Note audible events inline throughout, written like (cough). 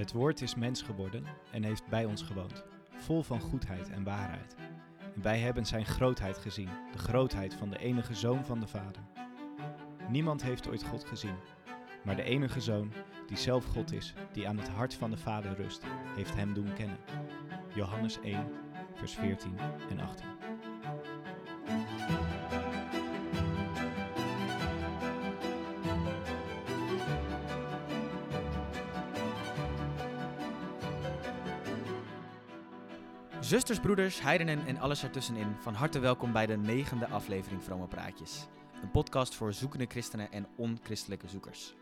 Het woord is mens geworden en heeft bij ons gewoond, vol van goedheid en waarheid. En wij hebben zijn grootheid gezien, de grootheid van de enige Zoon van de Vader. Niemand heeft ooit God gezien, maar de enige Zoon, die zelf God is, die aan het hart van de Vader rust, heeft hem doen kennen. Johannes 1, vers 14 en 18. Zusters, broeders, heidenen en alles ertussenin, van harte welkom bij de negende aflevering Vrome Praatjes. Een podcast voor zoekende christenen en onchristelijke zoekers.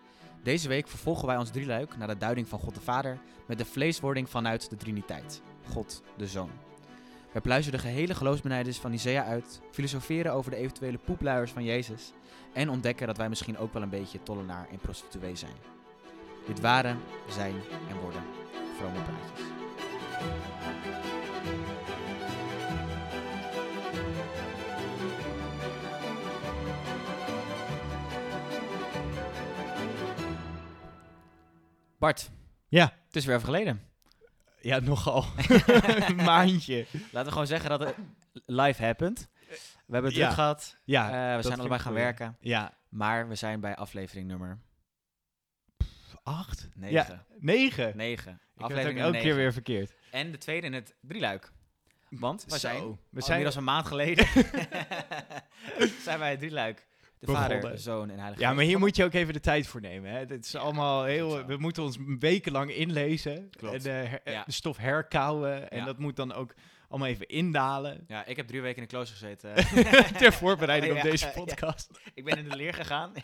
Deze week vervolgen wij ons drieluik naar de duiding van God de Vader met de vleeswording vanuit de Triniteit, God de Zoon. We pluizen de gehele geloofsbenijders van Isaiah uit, filosoferen over de eventuele poepluiers van Jezus en ontdekken dat wij misschien ook wel een beetje tollenaar en prostituee zijn. Dit waren, zijn en worden vrome praatjes. Bart, Ja, het is weer even geleden. ja nogal. (laughs) een maandje. Laten we gewoon zeggen dat het live happened. We hebben het Ja. druk gehad. Ja, Eh, we zijn allebei gaan goed. werken. Ja, Maar we zijn bij aflevering nummer acht? 9. Ja, negen. 9. Ik heb het ook Aflevering elke nummer keer 9. weer verkeerd. En de tweede in het drieluik. Want we zijn, we we zijn- als een maand geleden, (laughs) (laughs) zijn wij het drieluik. De Begonnen. Vader, Zoon en Heilige Ja, maar hier moet je ook even de tijd voor nemen. Hè? Dit is Ja, allemaal heel. We moeten ons wekenlang inlezen. Klopt. En eh, her- eh, Ja. de stof herkauwen. En Ja. dat moet dan ook allemaal even indalen. Ja, ik heb drie weken in de klooster gezeten. (laughs) Ter voorbereiding (laughs) op deze podcast. ik ben in de leer gegaan. (laughs)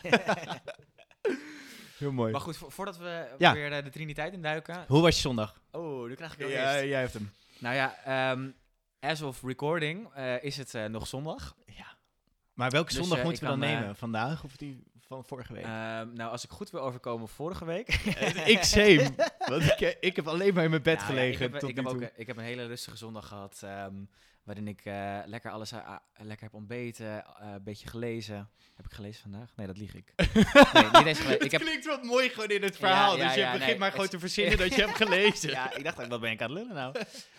Heel mooi. maar goed, vo- voordat we weer eh, de Triniteit induiken. Hoe was je zondag? Oh, nu krijg ik wel Ja, eerst. jij hebt hem. Nou ja, ehm, as of recording eh, is het eh, nog zondag. Ja. Maar welke Dus, zondag eh, moeten we dan nemen? eh, Vandaag of die van vorige week? Ehm, nou, als ik goed wil overkomen, vorige week. (laughs) Ik same. (laughs) Want ik, eh, ik heb alleen maar in mijn bed Nou ja, gelegen ik heb, tot ik heb, ook, ik heb een hele rustige zondag gehad. ehm, waarin ik lekker alles ah, lekker heb ontbeten. een beetje gelezen. Heb ik gelezen vandaag? Nee, dat lieg ik. (laughs) nee, niet eens gelezen. Ik heb, Het klinkt wat mooi gewoon in het verhaal. Ja, ja, dus je begint nee, maar gewoon het- te verzinnen dat je hebt gelezen. ja, ik dacht, ook, wat ben ik aan het lullen nou?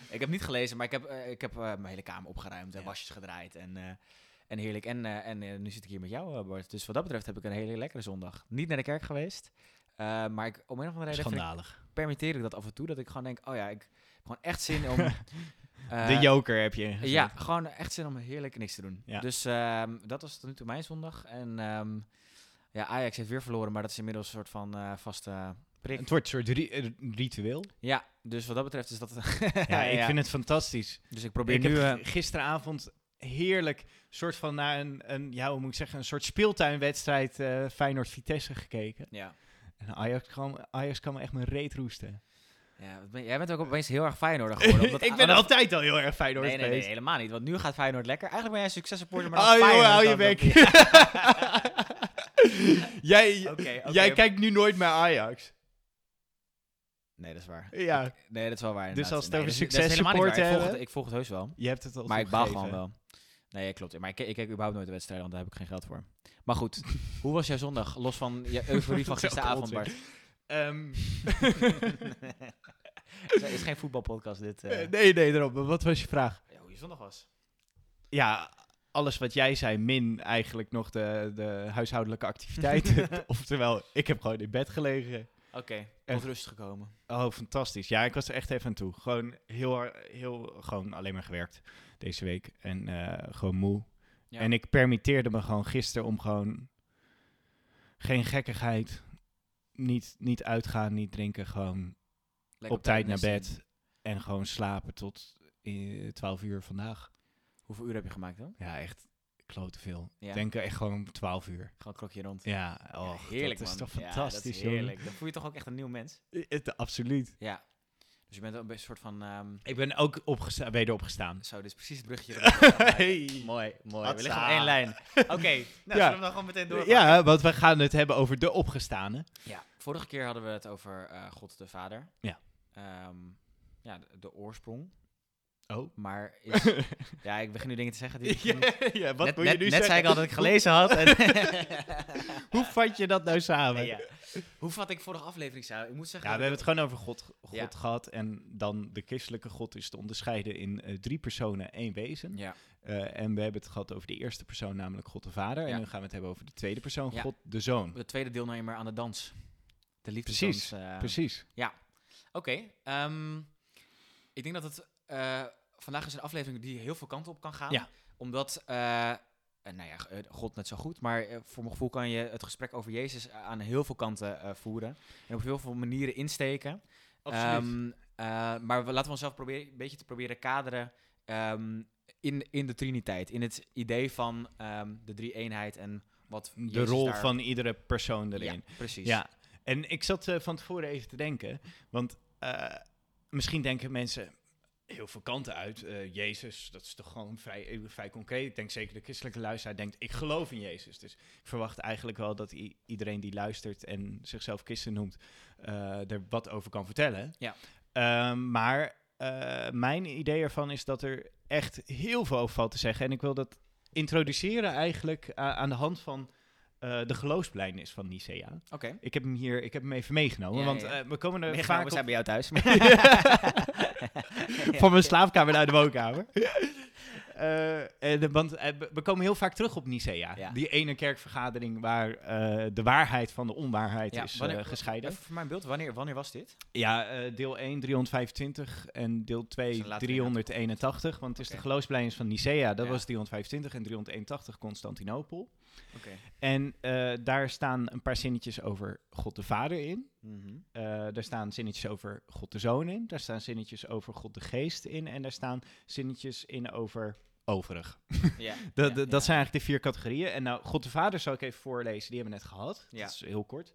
ik heb niet gelezen, maar ik heb, ik heb mijn hele kamer opgeruimd en wasjes gedraaid. En, en heerlijk. En, eh, en eh, nu zit ik hier met jou, eh, Bart. Dus wat dat betreft heb ik een hele lekkere zondag. Niet naar de kerk geweest. maar ik, om een of andere reden vind ik- Schandalig. permitteer ik dat af en toe. Dat ik gewoon denk, oh ja, ik heb gewoon echt zin om... (laughs) de joker heb je ingezet. Ja, gewoon echt zin om heerlijk niks te doen. Ja. Dus ehm, dat was tot nu toe mijn zondag. En ehm, ja, Ajax heeft weer verloren, maar dat is inmiddels een soort van vaste prik. Het wordt een soort ri- ritueel. Ja, dus wat dat betreft is dat... (laughs) Ja, ik vind het fantastisch. Dus ik probeer ik nu... heb gisteravond heerlijk soort van naar een, een, ja, hoe moet ik zeggen, een soort speeltuinwedstrijd eh Feyenoord-Vitesse gekeken. ja. En Ajax kwam, Ajax kwam me echt mijn reet roesten. Ja, ben- jij bent ook opeens heel erg Feyenoord (laughs) geworden. ik ben altijd al heel erg Feyenoord Nee, nee, nee, geweest. helemaal niet. Want nu gaat Feyenoord lekker. Eigenlijk ben jij een successupporter, maar Oh, joh, hou je bek. (laughs) jij (laughs) jij kijkt nu nooit naar Ajax. Nee, dat is waar. Ja, Nee, dat is wel waar. Dus als het Nee, over successupporter waar. Ik volg, het, ik volg het heus wel. je hebt het al Maar ik baal gewoon wel. Nee, klopt. Maar ik, ik kijk überhaupt nooit de wedstrijden, want daar heb ik geen geld voor. Maar goed, (laughs) hoe was jouw zondag? Los van je euforie van (laughs) gisteravond. Bart. Ehm, (laughs) Het is geen voetbalpodcast dit. eh. eh, nee, nee, daarop. Wat was je vraag? Ja, hoe je zondag was. Ja, alles wat jij zei, min eigenlijk nog de, de huishoudelijke activiteiten. Oftewel, ik heb gewoon in bed gelegen. Oké, En- tot rust gekomen. Oh, fantastisch. Ja, ik was er echt even aan toe. Gewoon heel, heel, gewoon alleen maar gewerkt deze week. En eh, gewoon moe. Ja. En ik permitteerde me gewoon gisteren om gewoon geen gekkigheid. Niet, niet uitgaan, niet drinken. Gewoon Lekker op tijd naar bed. En gewoon slapen tot eh, 12 uur vandaag. Hoeveel uur heb je gemaakt dan? Ja, echt klote veel. Ja. Denk echt gewoon 12 uur. Gewoon een krokje rond. Ja, Ja, oh, heerlijk dat is toch Ja, fantastisch, dat is jongen. heerlijk. Dan voel je toch ook echt een nieuw mens. Eh, Het, absoluut. Ja. Dus je bent ook een soort van... ehm Ik ben ook opgesta weder opgestaan. zo, dit is precies het bruggetje. (laughs) Ja. Hey. Mooi, mooi. We liggen op één (laughs) lijn. Oké, nou, zullen we dan gewoon meteen door? Ja, want we gaan het hebben over de opgestane. Ja, vorige keer hadden we het over eh, God de Vader. Ja. Ehm, ja, de, de oorsprong. Oh. Maar is, (laughs) ja, ik begin nu dingen te zeggen die ja, (laughs) ja, wat net, moet je net, nu net zeggen? zei ik al dat ik gelezen had. En (laughs) Hoe vat je dat nou samen? Nee, ja. Hoe vat ik vorige aflevering samen? Ik moet zeggen... Ja, we hebben het gewoon over God, God Ja. gehad. En dan de christelijke God is te onderscheiden in eh, drie personen, één wezen. Ja, Eh, en we hebben het gehad over de eerste persoon, namelijk God de Vader. Ja. En nu gaan we het hebben over de tweede persoon, Ja. God de Zoon. de tweede deelnemer aan de dans. De liefdesdans. Precies, eh. Precies. Oké, ehm, ik denk dat het eh, vandaag is een aflevering die heel veel kanten op kan gaan. Ja. Omdat, eh, eh, nou ja, God net zo goed, maar voor mijn gevoel kan je het gesprek over Jezus aan heel veel kanten voeren. En op heel veel manieren insteken. Ehm, eh, maar we, laten we onszelf proberen, een beetje te proberen kaderen ehm, in, in de Triniteit. In het idee van ehm, de drie-eenheid en wat de rol daar- van iedere persoon erin. Ja, precies. Ja, en ik zat van tevoren even te denken, want misschien denken mensen heel veel kanten uit. Eh, Jezus, dat is toch gewoon vrij, eh, vrij concreet. Ik denk zeker de christelijke luisteraar denkt, ik geloof in Jezus. Dus ik verwacht eigenlijk wel dat iedereen die luistert en zichzelf christen noemt, eh, er wat over kan vertellen. Ja. Ehm, maar mijn idee ervan is dat er echt heel veel over valt te zeggen. En ik wil dat introduceren eigenlijk aan de hand van eh, de geloofsblijdenis van Nicea. Oké. Ik heb hem hier, ik heb hem even meegenomen, Ja, want ja, eh, we komen er Meegenomen, vaak we zijn bij jou thuis. (laughs) (laughs) (laughs) van mijn slaapkamer naar de woonkamer. (laughs) Eh, en, want eh, we- komen heel vaak terug op Nicea. Ja. Die ene kerkvergadering waar eh, de waarheid van de onwaarheid Ja, is eh, wanneer- gescheiden. Even voor mijn beeld, wanneer, wanneer was dit? Ja, eh, deel 1 325 en deel 2 Dus later 381. Want het is de geloofsblijdenis van Nicea. Dat Ja. was 325 en 381 Constantinopel. Oké. En eh, daar staan een paar zinnetjes over God de Vader in. Mhm. Eh, daar staan zinnetjes over God de Zoon in. Daar staan zinnetjes over God de Geest in. En daar staan zinnetjes in over overig. Ja, (laughs) Dat, ja, dat ja. zijn eigenlijk de vier categorieën. En nou, God de Vader zal ik even voorlezen. Die hebben we net gehad. Ja. Dat is heel kort.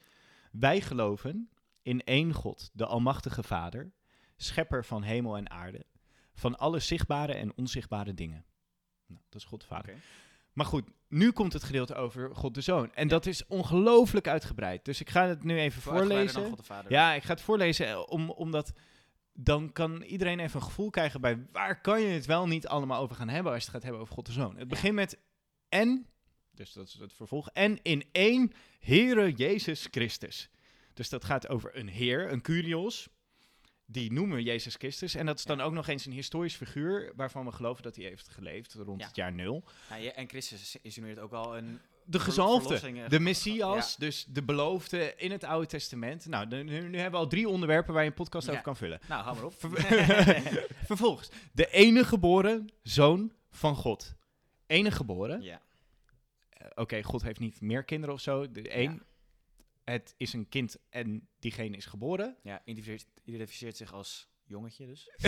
Wij geloven in één God, de Almachtige Vader, schepper van hemel en aarde, van alle zichtbare en onzichtbare dingen. Nou, dat is God de Vader. Oké. Maar goed, nu komt het gedeelte over God de Zoon. En dat is ongelooflijk uitgebreid. Dus ik ga het nu even voorlezen. God de Vader. Ja, ik ga het voorlezen, eh, om, omdat dan kan iedereen even een gevoel krijgen bij waar kan je het wel niet allemaal over gaan hebben als je het gaat hebben over God de Zoon. Het begint met en, dus dat is het vervolg, en in één Heere Jezus Christus. Dus dat gaat over een Heer, een Curios, die noemen Jezus Christus. En dat is dan ook nog eens een historisch figuur waarvan we geloven dat hij heeft geleefd rond Ja. het jaar nul. Ja, en Christus insinueert ook al een... De gezalfde, eh, de Messias, dus de beloofde in het Oude Testament. Nou, nu, hebben we al drie onderwerpen waar je een podcast over kan vullen. Nou, hou maar op. (laughs) Vervolgens, de enige geboren zoon van God. Enige geboren. ja. Eh, Oké, God heeft niet meer kinderen of zo. De één. Het is een kind en diegene is geboren. ja, identificeert, identificeert zich als jongetje dus. (laughs)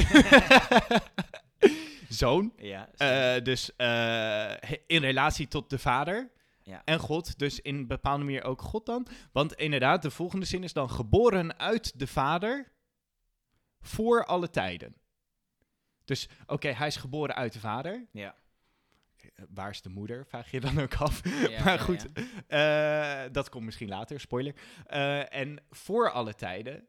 Zoon. Ja, Eh, dus eh, in relatie tot de vader Ja. en God. Dus in een bepaalde manier ook God dan. Want inderdaad, de volgende zin is dan geboren uit de vader voor alle tijden. Dus oké, hij is geboren uit de vader. ja. Waar is de moeder? Vraag je dan ook af. Ja, (laughs) maar ja, goed, eh, dat komt misschien later, spoiler. Eh, en voor alle tijden,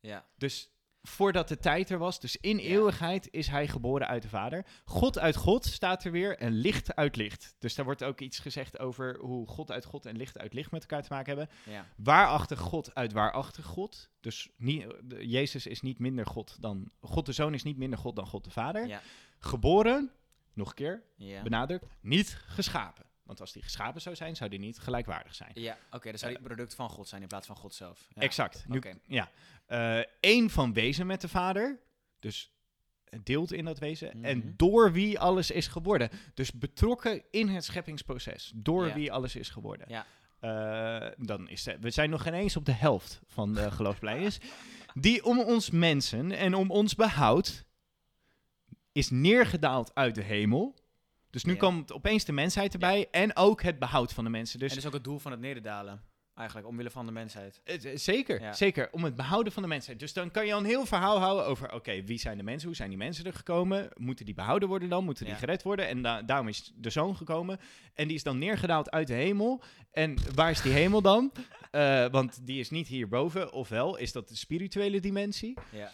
Ja. dus voordat de tijd er was, dus in eeuwigheid is hij geboren uit de Vader. God uit God staat er weer en licht uit licht. Dus daar wordt ook iets gezegd over hoe God uit God en licht uit licht met elkaar te maken hebben. ja. Waarachtig God uit waarachtig God. Dus niet, Jezus is niet minder God dan... God de Zoon is niet minder God dan God de Vader. Ja. Geboren, nog een keer, Ja. benadrukt, niet geschapen. Want als die geschapen zou zijn, zou die niet gelijkwaardig zijn. Ja, oké, dan zou die het product van God zijn in plaats van God zelf. Ja. Exact. Nu, Oké. ja. Eén van wezen met de Vader. Dus deelt in dat wezen. Mhm. En door wie alles is geworden. Dus betrokken in het scheppingsproces. Door Ja. wie alles is geworden. Ja. Eh, dan is de- we zijn nog geen eens op de helft van de (laughs) geloofsblijdenis. Die om ons mensen en om ons behoud is neergedaald uit de hemel. Dus nu Ja. komt opeens de mensheid erbij en ook het behoud van de mensen. Dus en dat is ook het doel van het nederdalen. Eigenlijk, omwille van de mensheid. Het- eh, zeker, Ja. zeker. Om het behouden van de mensheid. Dus dan kan je al een heel verhaal houden over... oké, wie zijn de mensen? Hoe zijn die mensen er gekomen? Moeten die behouden worden dan? Moeten die gered worden? En da- daarom is de zoon gekomen. En die is dan neergedaald uit de hemel. En waar is die hemel dan? (laughs) Eh, want die is niet hierboven. Ofwel is dat de spirituele dimensie. Ja.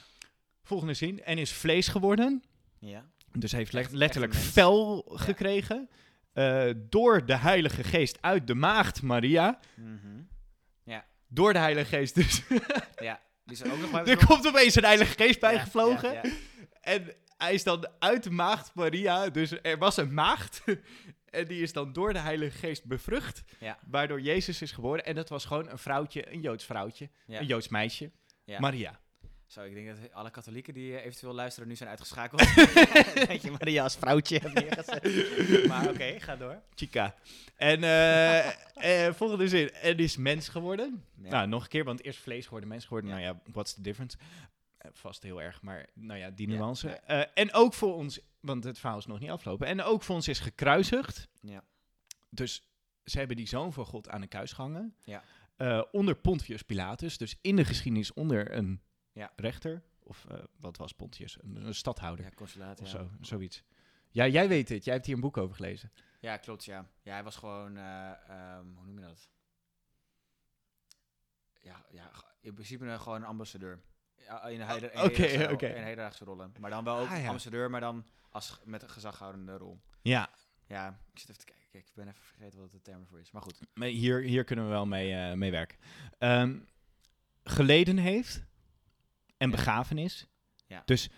Volgende zin. En is vlees geworden. Ja. Dus hij heeft Echt- letterlijk fel gekregen eh, door de Heilige Geest uit de maagd Maria. Mhm. Door de Heilige Geest dus. (laughs) Ja, die is er ook nog bij (laughs) er komt opeens een Heilige Geest bij Ja, gevlogen. ja, ja. En hij is dan uit de maagd Maria. Dus er was een maagd. (laughs) en die is dan door de Heilige Geest bevrucht. Ja. Waardoor Jezus is geboren. En dat was gewoon een vrouwtje, een Joods vrouwtje. Ja. Een Joods meisje. Ja. Maria. Zo, ik denk dat alle katholieken die eh, eventueel luisteren nu zijn uitgeschakeld. (laughs) (laughs) dat je Maria als vrouwtje hebt neergezet. maar oké, ga door. Chica. En eh, eh, volgende zin. En is mens geworden. Ja. Nou, nog een keer, want eerst vlees geworden, mens geworden. Nou ja, what's the difference? Vast heel erg, maar nou ja, die nuance. ja. Eh, en ook voor ons, want het verhaal is nog niet afgelopen. En ook voor ons is gekruisigd. Ja. Dus ze hebben die zoon van God aan de kuis gehangen. Ja. Eh, onder Pontius Pilatus. Dus in de geschiedenis onder een Ja. rechter. Of eh, wat was Pontius? Een, een stadhouder Ja, consulaat, of ja. zo, zoiets. Ja, jij weet het. Jij hebt hier een boek over gelezen. Ja, klopt, ja. Ja, hij was gewoon, eh, ehm, hoe noem je dat? Ja, ja in principe een, gewoon een ambassadeur. In, hedendaagse- oké. in hedendaagse rollen. Maar dan wel ook Ah, ja. ambassadeur, maar dan als, met een gezaghoudende rol. Ja, Ja, ik zit even te kijken. Ik ben even vergeten wat de term ervoor is. Maar goed. Maar hier, hier kunnen we wel mee, eh, mee werken. Ehm, geleden heeft en begrafenis. Ja. Dus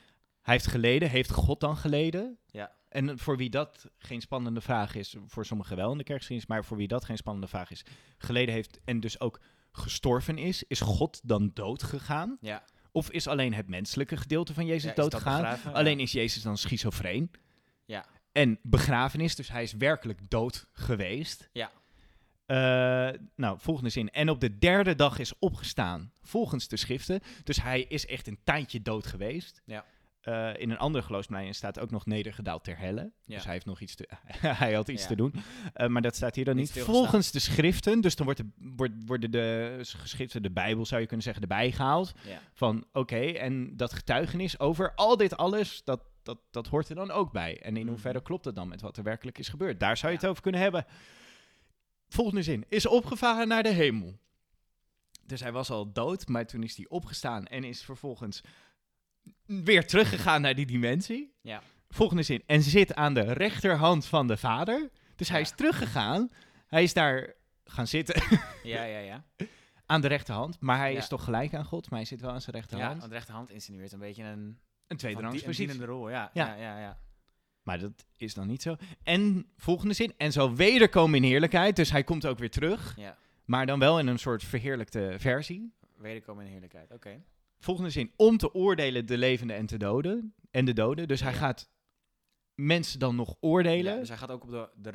hij heeft geleden. Heeft God dan geleden? Ja. En voor wie dat geen spannende vraag is, voor sommigen wel in de kerkgeschiedenis, maar voor wie dat geen spannende vraag is, geleden heeft en dus ook gestorven is, is God dan dood gegaan? Ja. Of is alleen het menselijke gedeelte van Jezus Ja, dood gegaan? Alleen is Jezus dan schizofreen? Ja. En begrafenis, dus hij is werkelijk dood geweest. Ja. Eh, nou, volgende zin. En op de derde dag is opgestaan, volgens de schriften. Dus hij is echt een tijdje dood geweest. Ja. Eh, in een andere geloofsbelijdenis staat ook nog nedergedaald ter helle. Ja. Dus hij heeft nog iets te, (laughs) hij had iets Ja. te doen. Eh, maar dat staat hier dan Niet. Volgens de schriften, dus dan wordt de, wordt, worden de geschriften, de Bijbel zou je kunnen zeggen, erbij gehaald. Ja. Van oké, en dat getuigenis over al dit alles, dat, dat, dat hoort er dan ook bij. En in Mhm. hoeverre klopt het dan met wat er werkelijk is gebeurd? Daar zou je het over kunnen hebben. Volgende zin. Is opgevaren naar de hemel. Dus hij was al dood, maar toen is hij opgestaan en is vervolgens weer teruggegaan naar die dimensie. Ja. Volgende zin. En zit aan de rechterhand van de vader. Dus hij Ja. is teruggegaan. Hij is daar gaan zitten (laughs) Ja, ja, ja. aan de rechterhand. Maar hij Ja. is toch gelijk aan God, maar hij zit wel aan zijn Ja, rechterhand. want de rechterhand insinueert een beetje een, een tweede een rol. Ja, Ja. ja, ja. Maar dat is dan niet zo. En volgende zin. En zal wederkomen in heerlijkheid. Dus hij komt ook weer terug. ja. Maar dan wel in een soort verheerlijkte versie. Wederkomen in heerlijkheid. Oké. Volgende zin. Om te oordelen de levenden en, te doden, en de doden. Dus hij Ja. gaat mensen dan nog oordelen. Ja, dus hij gaat ook op de, de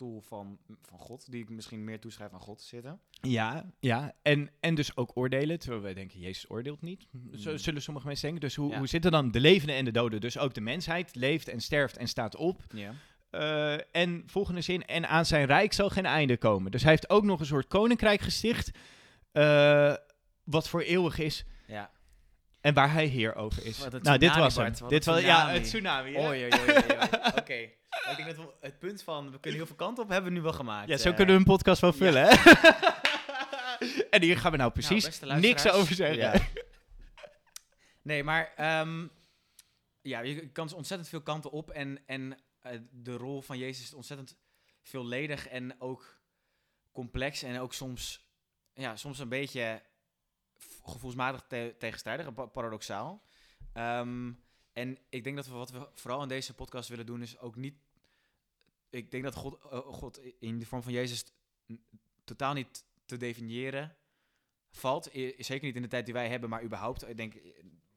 rechterstoel van, van God, die ik misschien meer toeschrijf aan God, zitten. Ja, ja. En, en dus ook oordelen. Terwijl wij denken, Jezus oordeelt niet. Zo Mm. zullen sommige mensen denken. Dus hoe, Ja. hoe zitten dan de levenden en de doden? Dus ook de mensheid leeft en sterft en staat op. Ja. Eh, en volgende zin, en aan zijn rijk zal geen einde komen. Dus hij heeft ook nog een soort koninkrijk gesticht, eh, wat voor eeuwig is Ja. En waar hij heer over is. Nou, dit was hem. Bart, Dit was, ja, het tsunami. Oei, oei, oei. (laughs) Oké. Ik denk dat we het punt van, we kunnen heel veel kanten op, hebben we nu wel gemaakt. Ja, zo Eh, kunnen we een podcast wel vullen, hè? (laughs) en hier gaan we nou precies beste niks over zeggen. Ja. Nee, maar ehm, ja, je kan dus ontzettend veel kanten op en, en eh, de rol van Jezus is ontzettend veelledig en ook complex en ook soms, ja, soms een beetje gevoelsmatig te- tegenstrijdig, pa- paradoxaal. Ehm, en ik denk dat we wat we vooral in deze podcast willen doen is ook niet, ik denk dat God, eh, God in de vorm van Jezus totaal niet te definiëren valt. Zeker niet in de tijd die wij hebben, maar überhaupt. Ik denk, eh,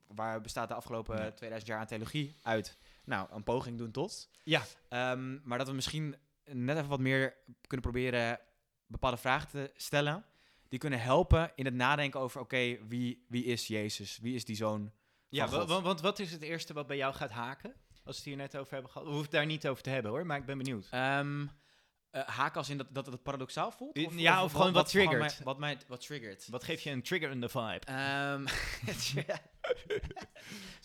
waar bestaat de afgelopen Ja. 2000 jaar aan theologie uit? Nou, een poging doen tot. Ja. Ehm, maar dat we misschien net even wat meer kunnen proberen bepaalde vragen te stellen. Die kunnen helpen in het nadenken over, oké, wie, wie is Jezus? Wie is die zoon Ja, want wat is het eerste wat bij jou gaat haken? Als we het hier net over hebben gehad. We hoeven het daar niet over te hebben hoor, maar ik ben benieuwd. Eh, haken als in dat, dat het paradoxaal voelt? Ja, of gewoon wat triggert. mij- wat, mij, wat triggert. Wat geeft je een trigger in de vibe? Ehm (laughs)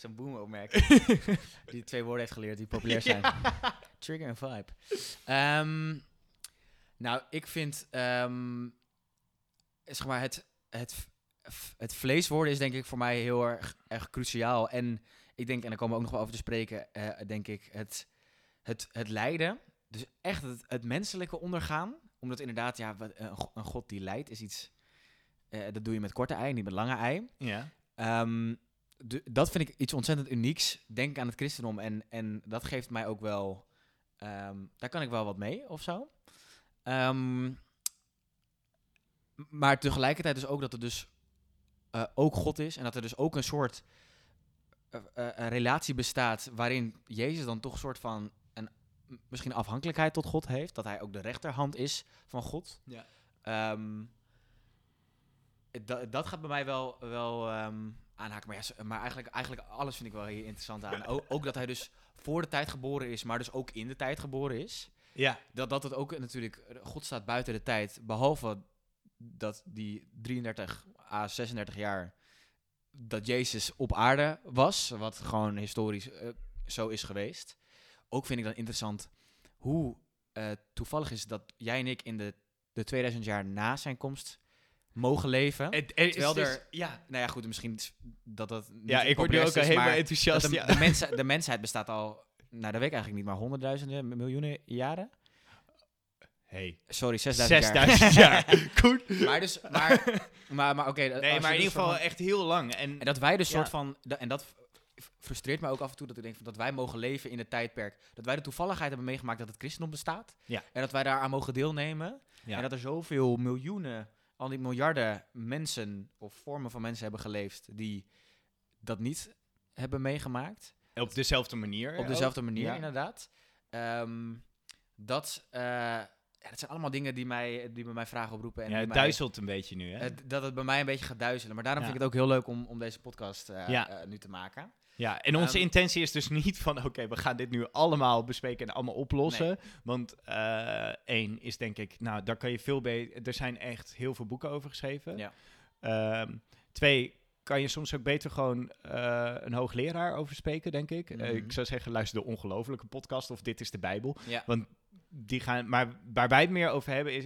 Zo'n boom-opmerking. (laughs) die twee woorden heeft geleerd die populair zijn. Trigger en vibe. Ehm, nou, ik vind... zeg maar, het, het, het vlees worden is denk ik voor mij heel erg, erg cruciaal. En ik denk, en daar komen we ook nog wel over te spreken, eh, denk ik, het, het, het lijden. Dus echt het, het menselijke ondergaan. Omdat inderdaad, ja, een, een god die lijdt is iets... eh, dat doe je met korte ei, niet met lange ei. Ja. Ehm, dat vind ik iets ontzettend unieks. Denk aan het christendom. En, en dat geeft mij ook wel... ehm, daar kan ik wel wat mee, of zo. Ehm, maar tegelijkertijd dus ook dat er dus eh, ook God is. En dat er dus ook een soort eh, eh, een relatie bestaat... waarin Jezus dan toch een soort van... Een, misschien afhankelijkheid tot God heeft. Dat hij ook de rechterhand is van God. Ja. Ehm, dat, dat gaat bij mij wel, wel ehm, aanhaken. Maar, ja, maar eigenlijk, eigenlijk alles vind ik wel hier interessant aan. Ook, ook dat hij dus voor de tijd geboren is, maar dus ook in de tijd geboren is. Ja. Dat, dat het ook natuurlijk, God staat buiten de tijd. Behalve dat die 33 à 36 jaar dat Jezus op aarde was. Wat gewoon historisch eh, zo is geweest. Ook vind ik dan interessant hoe eh, toevallig is dat jij en ik in de, de 2000 jaar na zijn komst mogen leven. Het, is Terwijl dus- er- ja. Nou ja, goed, misschien is dat dat ja, ik word nu ook al helemaal enthousiast. de, ja. de, mens, de mensheid bestaat al, nou dat weet ik eigenlijk niet, maar honderdduizenden, miljoenen jaren? Hey. Sorry, 6000 jaar. 6000 jaar. (laughs) Goed. maar dus, maar, maar, maar oké. als Nee, maar in dus ieder geval van- echt heel lang. En, En dat wij dus Ja. soort van, en dat frustreert mij ook af en toe, dat ik denk van, dat wij mogen leven in het tijdperk, dat wij de toevalligheid hebben meegemaakt dat het christendom bestaat. Ja. En dat wij daar aan mogen deelnemen. Ja. En dat er zoveel miljoenen, al die miljarden mensen of vormen van mensen hebben geleefd die dat niet hebben meegemaakt. op dezelfde manier. Op ook. dezelfde manier, Ja. inderdaad. Ehm, dat, eh, ja, dat zijn allemaal dingen die, mij, die bij mij vragen oproepen. En Ja, het mij- duizelt een beetje nu, hè? dat het bij mij een beetje gaat duizelen. Maar daarom Ja. vind ik het ook heel leuk om, om deze podcast eh, Ja. eh, nu te maken. Ja, en onze Ehm, intentie is dus niet van, oké, we gaan dit nu allemaal bespreken en allemaal oplossen. Want eh, één is denk ik, nou, daar kan je veel beter... Er zijn echt heel veel boeken over geschreven. Ja. Ehm, twee, kan je soms ook beter gewoon een hoogleraar over spreken, denk ik. Mhm. ik zou zeggen, luister de ongelofelijke podcast of Dit is de Bijbel. Ja. Want die gaan, maar waar wij het meer over hebben, is,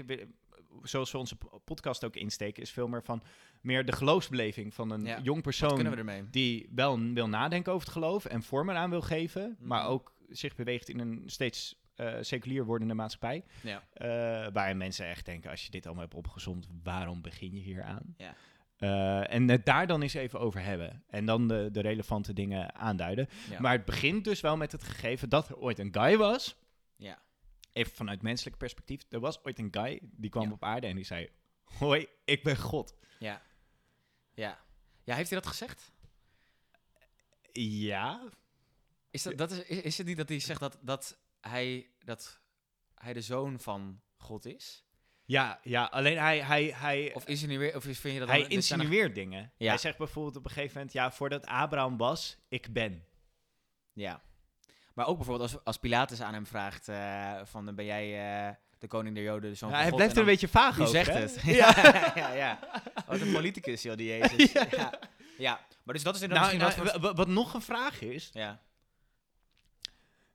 zoals we onze po- podcast ook insteken, is veel meer van meer de geloofsbeleving van een Ja. jong persoon die wel wil nadenken over het geloof en vormen aan wil geven, maar Mhm. ook zich beweegt in een steeds eh, seculier wordende maatschappij. Ja. eh, waarin mensen echt denken, als je dit allemaal hebt opgezond, waarom begin je hier aan? Ja. Eh, en het daar dan eens even over hebben. En dan de, de relevante dingen aanduiden. Ja. Maar het begint dus wel met het gegeven dat er ooit een guy was. Ja. Even vanuit menselijk perspectief. Er was ooit een guy die kwam Ja. op aarde en die zei... Hoi, ik ben God. Ja. Ja. Ja, heeft hij dat gezegd? Ja, Is, dat, dat is, is het niet dat hij zegt dat, dat, hij, dat hij de zoon van God is? ja, ja. Alleen hij, hij, hij, Of, insinueer, of vind je dat hij dan- er insinueert dingen. Ja. Hij zegt bijvoorbeeld op een gegeven moment... Ja, voordat Abraham was, ik ben. Ja. Maar ook bijvoorbeeld als, als Pilatus aan hem vraagt van van ben jij eh, de koning der Joden, de zoon Ja, van hij God? blijft er En een beetje vaag over. zegt hè? het? (laughs) Ja. ja, ja. Wat een politicus, joh, die Jezus. (laughs) Ja. ja. Maar dus dat is inderdaad Nou, nou, wat voor... wat nog een vraag is... Ja.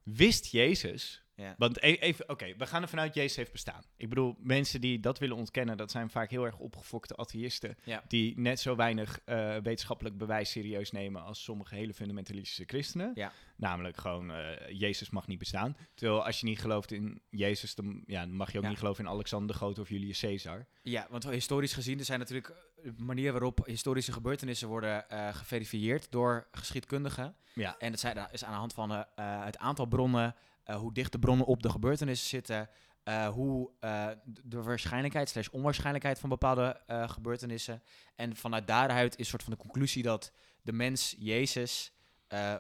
Wist Jezus... Ja. Want e- even, oké, we gaan er vanuit Jezus heeft bestaan. Ik bedoel, mensen die dat willen ontkennen, dat zijn vaak heel erg opgefokte atheïsten. Ja. Die net zo weinig eh, wetenschappelijk bewijs serieus nemen als sommige hele fundamentalistische christenen. Ja. Namelijk gewoon, eh, Jezus mag niet bestaan. Terwijl als je niet gelooft in Jezus, dan, ja, dan mag je ook niet geloven in Alexander de Grote of Julius Caesar. Ja, want historisch gezien, er zijn natuurlijk eh, manieren waarop historische gebeurtenissen worden eh, geverifieerd door geschiedkundigen. Ja. En dat zijn- dat is aan de hand van het aantal bronnen, eh, hoe dicht de bronnen op de gebeurtenissen zitten, eh, hoe eh, de waarschijnlijkheid slash onwaarschijnlijkheid van bepaalde gebeurtenissen. En vanuit daaruit is soort van de conclusie dat de mens Jezus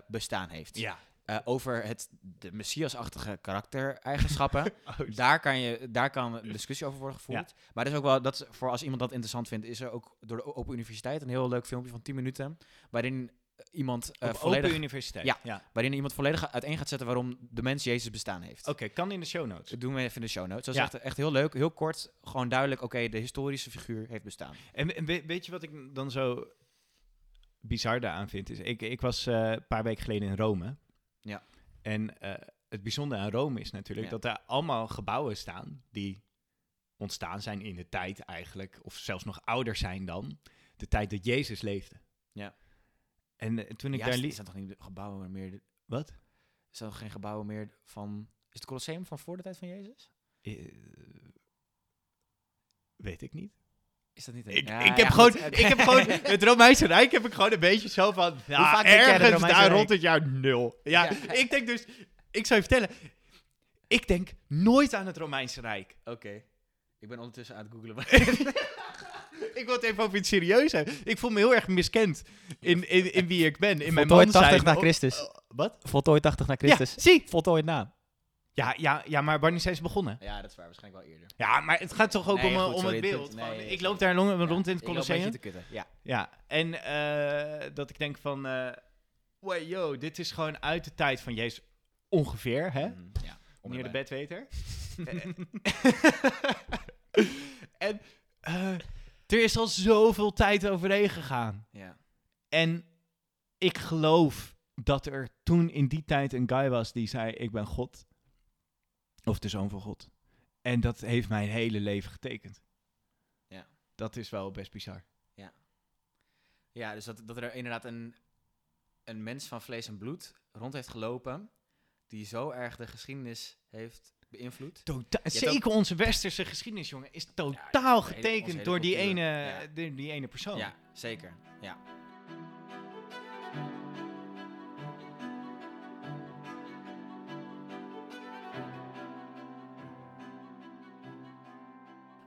bestaan heeft. Ja. Over het, de messiasachtige karaktereigenschappen. (laughs) Oh, Daar kan, je, daar kan een discussie over worden gevoerd. Maar dat is ook wel, dat is voor als iemand dat interessant vindt, is er ook door de Open Universiteit een heel leuk filmpje van 10 minuten. Waarin iemand, Op volledig, Open Universiteit. Ja. ja. waarin iemand volledig uiteen gaat zetten waarom de mens Jezus bestaan heeft. Oké, kan in de show notes. Dat doen we even in de show notes. Dat is Ja. echt, echt heel leuk, heel kort, gewoon duidelijk, oké, de historische figuur heeft bestaan. En, en we- weet je wat ik dan zo bizar daaraan vind? Is, ik, ik was eh, een paar weken geleden in Rome. Ja. En eh, het bijzondere aan Rome is natuurlijk Ja. dat er allemaal gebouwen staan die ontstaan zijn in de tijd eigenlijk, of zelfs nog ouder zijn dan de tijd dat Jezus leefde. Ja. En eh, toen ik ja, daar is- liep... zijn toch niet gebouwen meer... Wat? Zijn toch geen gebouwen meer van... Is het Colosseum van voor de tijd van Jezus? Eh, weet ik niet. Is dat niet... een- Ik, Ja, ik, heb gewoon, ik heb gewoon (laughs) het Romeinse Rijk heb ik gewoon een beetje zo van vaak het ergens daar Rijk? rond het jaar nul. Ja, Ja. (laughs) ik denk dus, ik zou je vertellen, ik denk nooit aan het Romeinse Rijk. Oké. Ik ben ondertussen aan het googlen. (laughs) Ik wil het even over iets serieus hebben. Ik voel me heel erg miskend in, in, in wie ik ben, in mijn Voltooid man 80 zijn. na Christus. oh, wat? Voltooid 80 na Ja, zie. Voltooid na. Ja, ja, ja, maar wanneer zijn ze begonnen? Ja, dat is waar. Waarschijnlijk wel eerder. Ja, maar het gaat toch ook Nee, om, goed, om sorry, het beeld. nee, ik loop daar long- rond in het Ik loop een beetje Colosseum. te kutten. Ja. Ja, en eh, dat ik denk van, eh wow, yo, dit is gewoon uit de tijd van Jezus ongeveer, hè? Mhm, ja. om Meneer de bedweter. (laughs) (laughs) en eh, er is al zoveel tijd overheen gegaan. Ja. En ik geloof dat er toen in die tijd een guy was die zei, ik ben God. Of de zoon van God. En dat heeft mijn hele leven getekend. Ja. Dat is wel best bizar. Ja, dus dat, dat er inderdaad een, een mens van vlees en bloed rond heeft gelopen. die zo erg de geschiedenis heeft beïnvloed. Zeker onze westerse geschiedenis, jongen, is totaal getekend hele door die ene, ja. die, die ene persoon. Ja, zeker. Ja.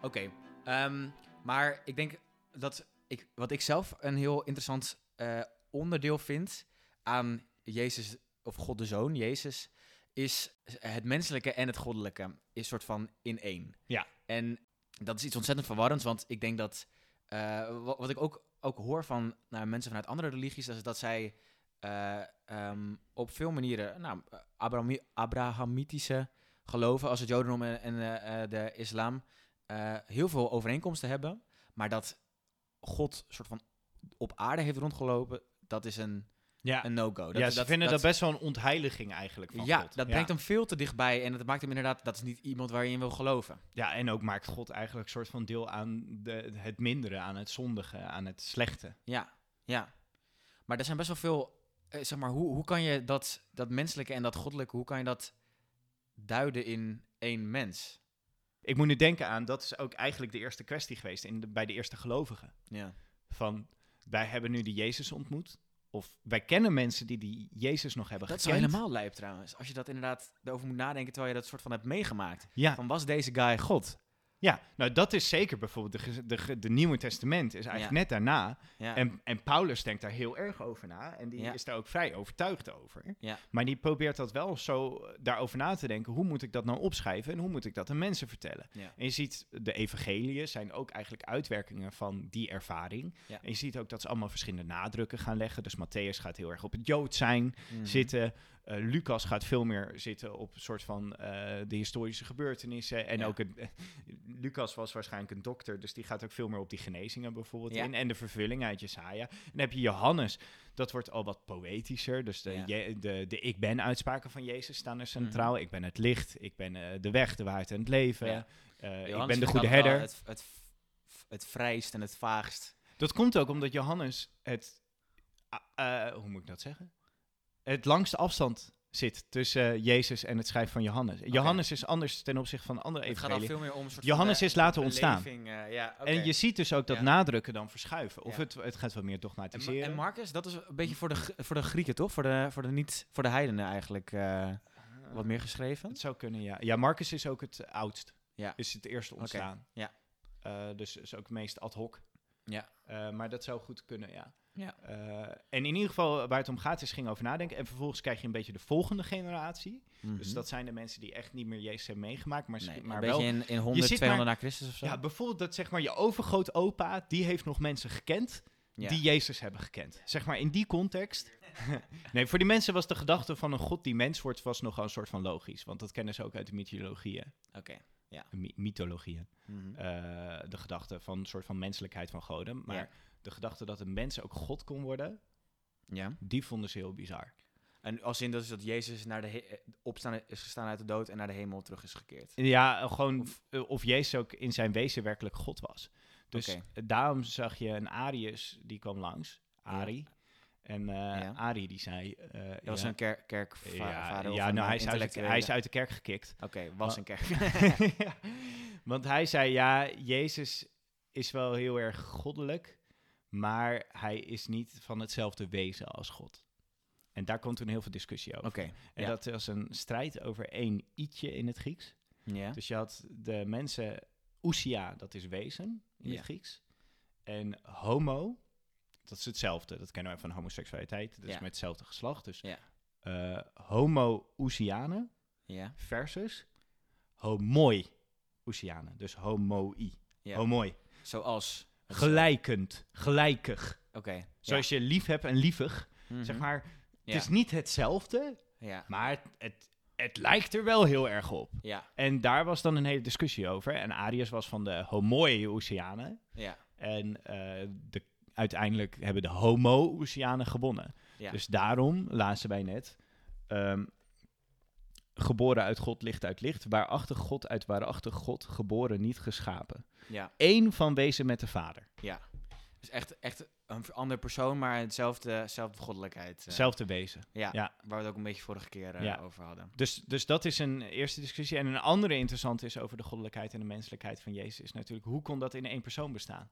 Oké, ehm, maar ik denk dat ik, wat ik zelf een heel interessant eh, onderdeel vind aan Jezus, of God de Zoon, Jezus, is het menselijke en het goddelijke is soort van in één. Ja. En dat is iets ontzettend verwarrends, want ik denk dat, eh, wat, wat ik ook, ook hoor van nou, mensen vanuit andere religies, is dat zij eh, ehm, op veel manieren, nou, Abrahami- Abrahamitische geloven, als het Jodendom en, en eh, eh, de islam, eh, heel veel overeenkomsten hebben, maar dat God soort van op aarde heeft rondgelopen, dat is een, Ja, een no-go. ja ze vinden dat, best wel een ontheiliging eigenlijk van ja, God. dat brengt hem veel te dichtbij en dat maakt hem inderdaad, dat is niet iemand waar je in wil geloven. Ja, en ook maakt God eigenlijk een soort van deel aan de, het mindere, aan het zondige, aan het slechte. Ja, ja. Maar er zijn best wel veel, eh, zeg maar, hoe, hoe kan je dat, dat menselijke en dat goddelijke, hoe kan je dat duiden in één mens? Ik moet nu denken aan, dat is ook eigenlijk de eerste kwestie geweest in de, bij de eerste gelovigen. Ja. Van, wij hebben nu die Jezus ontmoet. Of wij kennen mensen die die Jezus nog hebben Dat is gekend. helemaal lijp trouwens. Als je dat inderdaad erover moet nadenken terwijl je dat soort van hebt meegemaakt. Ja, Van was deze guy God? Ja, nou dat is zeker bijvoorbeeld, de, de, de Nieuwe Testament is eigenlijk Ja. net daarna. Ja. En, en Paulus denkt daar heel erg over na. En die Ja. is daar ook vrij overtuigd over. Maar die probeert dat wel zo eh, daarover na te denken. Hoe moet ik dat nou opschrijven en hoe moet ik dat aan mensen vertellen? En je ziet, de evangeliën zijn ook eigenlijk uitwerkingen van die ervaring. En je ziet ook dat ze allemaal verschillende nadrukken gaan leggen. Dus Matthäus gaat heel erg op het Jood zijn Mhm. zitten. Eh, Lucas gaat veel meer zitten op een soort van eh, de historische gebeurtenissen. En Ja. ook, een, (laughs) Lucas was waarschijnlijk een dokter, dus die gaat ook veel meer op die genezingen bijvoorbeeld Ja. in. En de vervulling uit Jesaja. En dan heb je Johannes, dat wordt al wat poëtischer. Dus de, Ja. je- de, de ik ben uitspraken van Jezus staan er Mhm. centraal. Ik ben het licht, ik ben eh, de weg, de waarheid en het leven. Ik ben de goede herder. Het, het, het vrijst en het vaagst. Dat komt ook omdat Johannes het, ah, hoe moet ik dat zeggen? Het langste afstand zit tussen eh, Jezus en het schrijven van Johannes. Johannes is anders ten opzichte van andere Het gaat al veel meer om soort Johannes van is laten ontstaan. eh, ja. En je ziet dus ook dat Ja. nadrukken dan verschuiven. Of Ja. het, het gaat wel meer En, Ma- dogmatiseren. en Marcus, dat is een beetje voor de, voor de Grieken, toch? Voor de, voor de, niet, voor de heidenen eigenlijk eh, wat meer geschreven. Het zou kunnen, ja. Ja, Marcus is ook het oudst. Ja. Is het eerste ontstaan. ja. Eh, dus is ook het meest ad hoc. Ja. Maar dat zou goed kunnen, ja. Ja. Eh, en in ieder geval, waar het om gaat, is ging over nadenken. En vervolgens krijg je een beetje de volgende generatie. Dus Mhm. dat zijn de mensen die echt niet meer Jezus hebben meegemaakt. Maar, Nee, maar een wel... beetje in, in 100, ziet 200 maar- na Christus of zo. Ja, bijvoorbeeld dat zeg maar je overgrootopa, die heeft nog mensen gekend Ja. die Jezus hebben gekend. Zeg maar in die context. (laughs) nee, voor die mensen was de gedachte van een God die mens wordt, was nogal een soort van logisch. Want dat kennen ze ook uit de mythologieën. Oké. My- mythologieën. Mhm. Eh, de gedachte van een soort van menselijkheid van goden. Maar Ja. De gedachte dat een mens ook God kon worden, ja. die vonden ze heel bizar. En als in dat is dat Jezus naar de eh, opstaan is gestaan uit de dood en naar de hemel terug is gekeerd. Ja, gewoon of, of Jezus ook in zijn wezen werkelijk God was. Dus eh, daarom zag je een Arius, die kwam langs, Ari. En eh Ja. Arie die zei... eh, Dat was ja, een kerk, kerkvader. ja, nou, eh, hij is, uit, intellectuele- hij is uit de kerk gekikt. Oké, was een kerk. (laughs) Want hij zei, ja, Jezus is wel heel erg goddelijk, maar hij is niet van hetzelfde wezen als God. En daar komt toen heel veel discussie over. Oké, En ja. dat was een strijd over één i'tje in het Grieks. ja. Dus je had de mensen, ousia, dat is wezen in Ja. het Grieks. En homo, dat is hetzelfde. Dat kennen we van homoseksualiteit. Dat is met hetzelfde geslacht. Dus Ja. eh, homo ousianen ja. versus homoi ousianen. Dus homoi. Homoi. Zoals. Gelijkend. Gelijkig. Oké. Zoals je lief hebt en lievig. ja. Zeg Mhm. maar, het is niet hetzelfde, Ja. maar het, het, lijkt er wel heel erg op. Ja. En daar was dan een hele discussie over. En Arius was van de homoi-Oceanen. Ja. En eh, de, uiteindelijk hebben de homo-Oceanen gewonnen. Ja. Dus daarom lazen wij net... ehm, geboren uit God, licht uit licht. Waarachtig God uit waarachtig God, geboren niet geschapen. Ja. Eén van wezen met de Vader. Ja. Dus echt, echt een andere persoon, maar hetzelfde, hetzelfde goddelijkheid. eh. Hetzelfde wezen. Ja, ja. waar we het ook een beetje vorige keer eh, Ja. over hadden. Dus, dus dat is een eerste discussie. En een andere interessante is over de goddelijkheid en de menselijkheid van Jezus. Is natuurlijk, hoe kon dat in één persoon bestaan?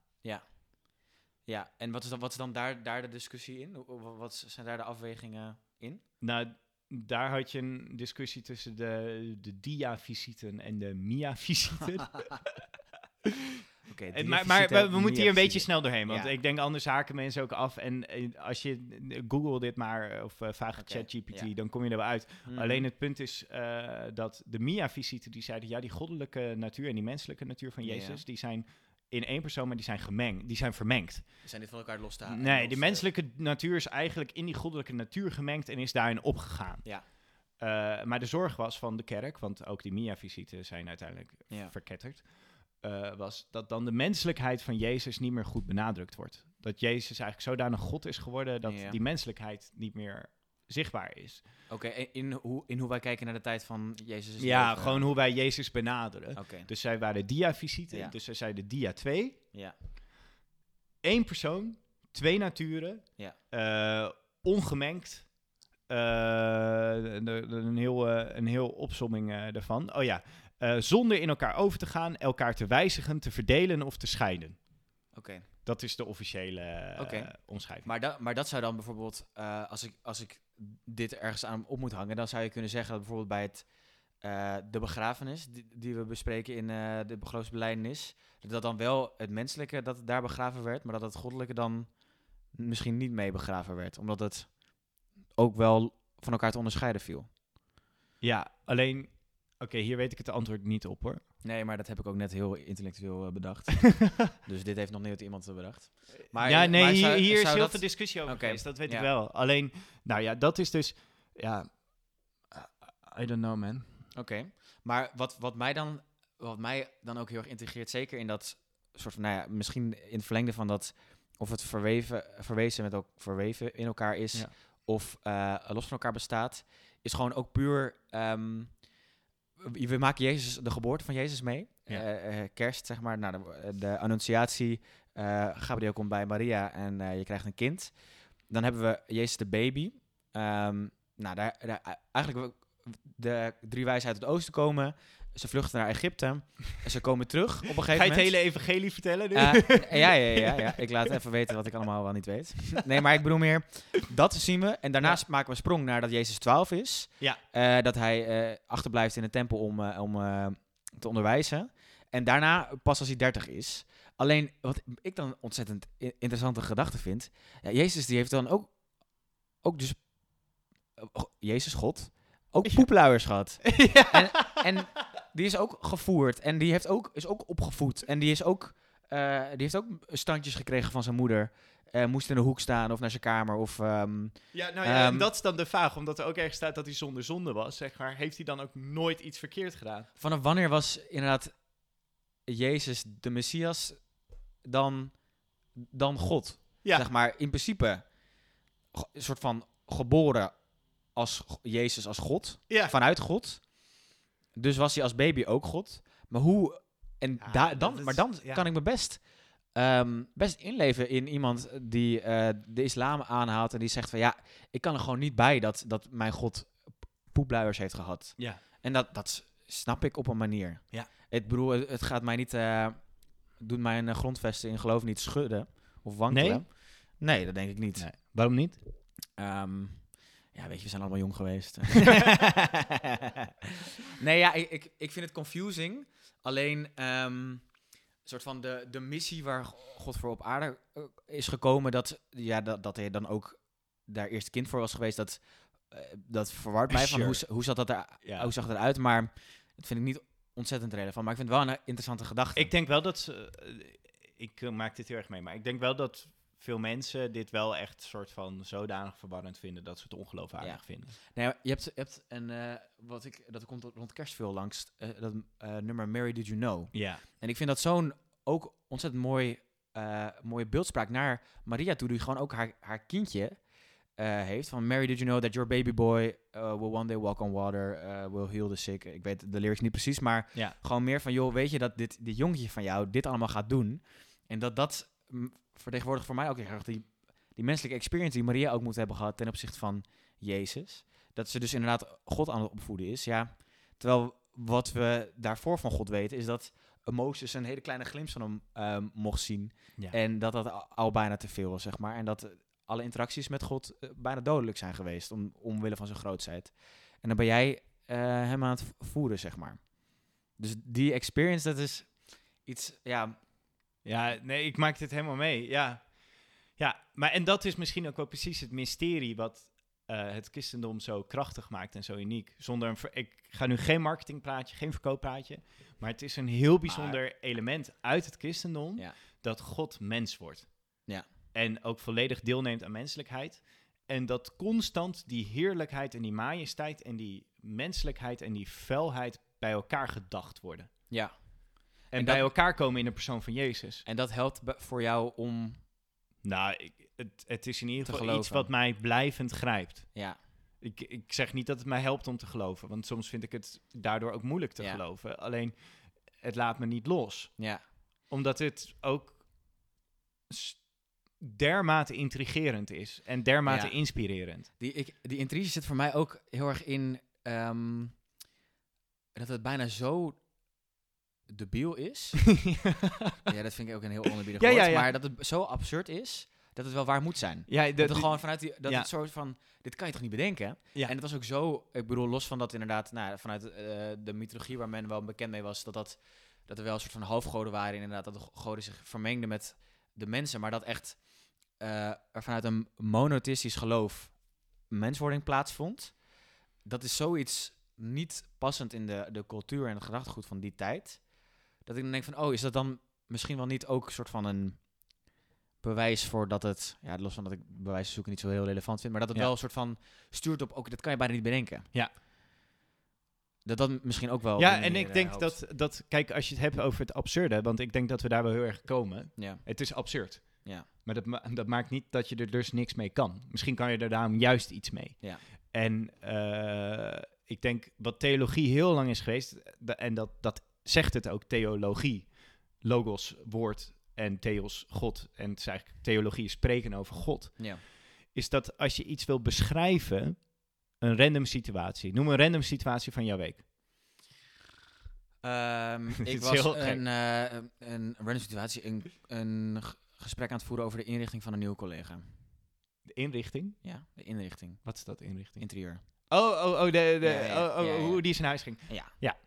Ja, en wat is dan, wat is dan daar, daar de discussie in? Wat zijn daar de afwegingen in? Nou, daar had je een discussie tussen de, de dia-visiten en de mia-visiten. (laughs) (laughs) En maar maar we, we moeten hier een beetje snel doorheen, want Ja. ik denk anders haken mensen ook af. En eh, als je eh, Google dit maar, of eh, vraag Oké, ChatGPT, ja. dan kom je er wel uit. Mhm. Alleen het punt is eh, dat de mia-visiten, die zeiden, ja, die goddelijke natuur en die menselijke natuur van. Jezus, die zijn in één persoon, maar die zijn gemengd, die zijn vermengd. Zijn dit van elkaar los te halen? Nee, de te- menselijke natuur is eigenlijk in die goddelijke natuur gemengd en is daarin opgegaan. Ja. Eh, maar de zorg was van de kerk, want ook die Mia-visiten zijn uiteindelijk Ja. verketterd, eh, was dat dan de menselijkheid van Jezus niet meer goed benadrukt wordt. Dat Jezus eigenlijk zodanig God is geworden dat Ja. die menselijkheid niet meer zichtbaar is. Oké, in, hoe, in hoe wij kijken naar de tijd van Jezus' ja, leven. gewoon hoe wij Jezus benaderen. Dus zij waren dia-visiten, Ja. dus zij zeiden dia 2, ja. één persoon, twee naturen, Ja. eh, ongemengd. Eh, de- de- een, heel, een heel opsomming daarvan. Oh ja, eh, zonder in elkaar over te gaan, elkaar te wijzigen, te verdelen of te scheiden. Oké. Dat is de officiële eh, Oké. omschrijving. Maar, da, maar dat zou dan bijvoorbeeld, eh, als, ik, als ik dit ergens aan op moet hangen, dan zou je kunnen zeggen dat bijvoorbeeld bij het, de begrafenis die, die we bespreken in de geloofsbeleidenis, dat dat dan wel het menselijke dat daar begraven werd, maar dat het goddelijke dan misschien niet mee begraven werd, omdat het ook wel van elkaar te onderscheiden viel. Ja, alleen... Oké, hier weet ik het antwoord niet op hoor. Nee, maar dat heb ik ook net heel intellectueel eh, bedacht. (laughs) dus dit heeft nog nooit iemand eh, bedacht. Maar, ja, nee, maar hier, zou- is heel dat- veel discussie over Oké, geweest, dat weet ja. ik wel. Alleen, nou ja, dat is dus... Ja, I don't know man. Oké, maar wat, wat, mij dan, wat mij dan ook heel erg integreert, zeker in dat soort van, nou ja, misschien in het verlengde van dat, of het verweven, verwezen met ook verweven in elkaar is, Ja. of eh, los van elkaar bestaat, is gewoon ook puur, ehm, we we maken Jezus, de geboorte van Jezus mee, Ja. Eh, eh, kerst zeg maar, nou, de, de annunciatie, eh Gabriel komt bij Maria en eh, je krijgt een kind. Dan hebben we Jezus de baby. Ehm, nou, daar, daar, eigenlijk de drie wijzen uit het oosten komen. Ze vluchten naar Egypte. En ze komen terug op een gegeven Ga je het moment. hele evangelie vertellen nu? Eh, (laughs) ja, ja, ja, ja. Ik laat even weten wat ik allemaal wel niet weet. Nee, maar ik bedoel meer, dat zien we. En daarnaast maken we een sprong naar dat Jezus 12 is. Ja. Eh, dat hij eh, achterblijft in de tempel om, om te onderwijzen. En daarna, pas als hij 30 is. Alleen, wat ik dan ontzettend interessante gedachte vind. Ja, Jezus die heeft dan ook, ook dus, Jezus God, ook poepluiers gehad. (laughs) ja. En, en die is ook gevoerd. En die heeft ook, is ook opgevoed. En die, is ook, eh, die heeft ook standjes gekregen van zijn moeder. Eh, moest in de hoek staan of naar zijn kamer. Of, ehm, Ja, nou ja, en Ehm, dat is dan de vraag, omdat er ook ergens staat dat hij zonder zonde was, zeg maar. Heeft hij dan ook nooit iets verkeerd gedaan? vanaf wanneer was inderdaad Jezus de Messias dan, dan God? Ja, Zeg maar, in principe een soort van geboren als Jezus als God. ja. Vanuit God. Dus was hij als baby ook God. Maar hoe... En Ja, dan, is- maar dan ja. kan ik me best ehm, best inleven in iemand die eh, de islam aanhaalt en die zegt van ja, ik kan er gewoon niet bij dat, dat mijn God poepluiers heeft gehad. Ja. En dat, dat snap ik op een manier. Ja. Ik bedoel, het, het gaat mij niet, eh doet mijn eh, grondvesten in geloof niet schudden of wankelen. Nee? Nee, dat denk ik niet. Nee. Waarom niet? Ehm, ja, weet je, we zijn allemaal jong geweest. (laughs) (laughs) nee, ja, ik, ik, ik vind het confusing. Alleen, een soort van de, de missie waar God voor op aarde eh, is gekomen, dat, ja, dat, dat hij dan ook daar eerst kind voor was geweest, dat, eh, dat verwart mij van hoe, hoe, zat dat er, Ja. hoe zag dat eruit. Maar dat vind ik niet ontzettend relevant. Maar ik vind het wel een interessante gedachte. Ik denk wel dat ze. eh, ik maak dit heel erg mee, maar ik denk wel dat veel mensen dit wel echt soort van zodanig verwarrend vinden dat ze het ongeloofwaardig Ja. vinden. Nee, je hebt, je hebt een, eh, wat ik, dat komt rond kerst veel langs, eh, dat eh, nummer Mary Did You Know. Ja. En ik vind dat zo'n ook ontzettend mooi, mooie beeldspraak naar Maria toe, die gewoon ook haar, haar kindje heeft. Van Mary, did you know that your baby boy will one day walk on water, will heal the sick. Ik weet de lyrics niet precies, maar Ja. gewoon meer van, joh, weet je dat dit, dit jongetje van jou dit allemaal gaat doen? En dat dat vertegenwoordigt voor mij ook heel erg die, die menselijke experience die Maria ook moet hebben gehad ten opzichte van Jezus. Dat ze dus inderdaad God aan het opvoeden is, ja. Terwijl wat we daarvoor van God weten, is dat Mozes een hele kleine glimp van hem ehm, mocht zien. Ja. En dat dat al, bijna te veel was, zeg maar. En dat eh, alle interacties met God eh, bijna dodelijk zijn geweest, om, omwille van zijn grootheid. En dan ben jij eh, hem aan het voeren, zeg maar. Dus die experience, dat is iets, ja, Ja, nee, ik maak dit helemaal mee. Ja. Ja, maar en dat is misschien ook wel precies het mysterie wat eh, het christendom zo krachtig maakt en zo uniek. Zonder een ver- ik ga nu geen marketingpraatje, geen verkooppraatje, maar het is een heel bijzonder element uit het christendom Ja. dat God mens wordt. Ja. En ook volledig deelneemt aan menselijkheid. En dat constant die heerlijkheid en die majesteit en die menselijkheid en die felheid bij elkaar gedacht worden. ja. En, En bij dat- elkaar komen in de persoon van Jezus. En dat helpt voor jou om, Nou, ik, het, het is in ieder geval geloven. iets wat mij blijvend grijpt. ja, Ik, ik zeg niet dat het mij helpt om te geloven, want soms vind ik het daardoor ook moeilijk te Ja. geloven. Alleen, het laat me niet los. ja, Omdat het ook dermate intrigerend is en dermate Ja. inspirerend. Die, ik, die intrige zit voor mij ook heel erg in ehm, dat het bijna zo debiel is. (laughs) ja, dat vind ik ook een heel onerbiedig Ja, woord. ja, ja. Maar dat het zo absurd is, dat het wel waar moet zijn. ja, Dat, dat, het gewoon vanuit die, dat het soort van, dit kan je toch niet bedenken? Ja. En het was ook zo, ik bedoel, los van dat inderdaad, nou, vanuit eh, de mythologie waar men wel bekend mee was, dat, dat, dat er wel een soort van halfgoden waren, inderdaad, dat de go- goden zich vermengden met de mensen, maar dat echt eh, er vanuit een monotheïstisch geloof menswording plaatsvond. Dat is zoiets niet passend in de, de cultuur en het gedachtegoed van die tijd. Dat ik dan denk van, oh, is dat dan misschien wel niet ook een soort van een bewijs voor dat het, ja, los van dat ik bewijzen zoeken niet zo heel relevant vind, maar dat het Ja. wel een soort van stuurt op, ook dat kan je bijna niet bedenken. Ja. Dat dat misschien ook wel. ja, en ik eh, denk helpt. dat, dat, kijk, als je het hebt over het absurde, want ik denk dat we daar wel heel erg komen. Ja, Het is absurd. Ja. Maar dat, ma- dat maakt niet dat je er dus niks mee kan. Misschien kan je er daarom juist iets mee. Ja. En eh, ik denk wat theologie heel lang is geweest, da- en dat, dat zegt het ook, theologie, logos, woord en theos, God. En het is eigenlijk theologie is spreken over God. ja. Is dat als je iets wil beschrijven, een random situatie. Noem een random situatie van jouw week. Dit (laughs) ik was een, eh, een, een random situatie, een, een gesprek aan het voeren over de inrichting van een nieuwe collega. De inrichting. Ja, de inrichting, Wat is dat inrichting? interieur. Oh, oh, oh, de, de, Ja, ja, oh, oh, ja, ja. hoe die zijn huis ging. Ja.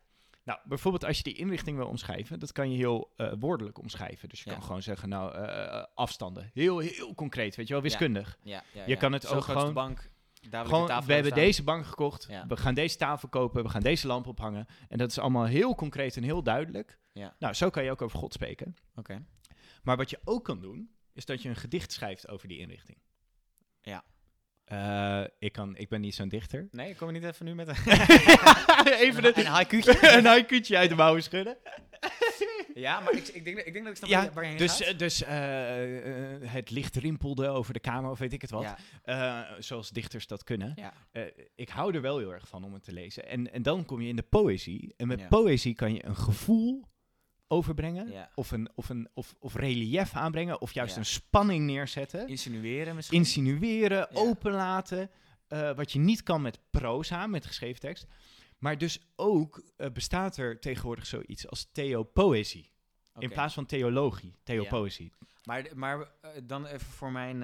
Nou, bijvoorbeeld als je die inrichting wil omschrijven, dat kan je heel eh, woordelijk omschrijven. Dus je Ja. kan gewoon zeggen, nou, eh, afstanden. Heel, heel concreet, weet je wel, wiskundig. Ja, ja, Je kan het Zo ook gewoon- bank, daar we hebben deze bank gekocht, we gaan deze tafel kopen, we gaan deze lamp ophangen. En dat is allemaal heel concreet en heel duidelijk. Ja. Nou, zo kan je ook over God spreken. Oké. Maar wat je ook kan doen, is dat je een gedicht schrijft over die inrichting. Ja. Eh, ik, kan, ik ben niet zo'n dichter. Nee, kom je niet even nu met een, (laughs) Even een, een haikuutje? (laughs) een haikuutje uit de mouwen schudden. (laughs) ja, maar ik, ik, denk, ik denk dat ik snap Ja, waar je- heen Dus, gaat. eh, dus eh, het licht rimpelde over de kamer of weet ik het wat. Ja, zoals dichters dat kunnen. ja. Ik hou er wel heel erg van om het te lezen. En, en dan kom je in de poëzie. En met poëzie kan je een gevoel overbrengen. Ja. Of, een, of, een, of, of relief aanbrengen. Of juist Ja. een spanning neerzetten. Insinueren misschien? Insinueren, openlaten. eh, wat je niet kan met proza, met geschreven tekst. Maar dus ook eh, bestaat er tegenwoordig zoiets als theopoëzie. In Oké. plaats van theologie, theopoëzie. Maar, maar eh, dan even voor mijn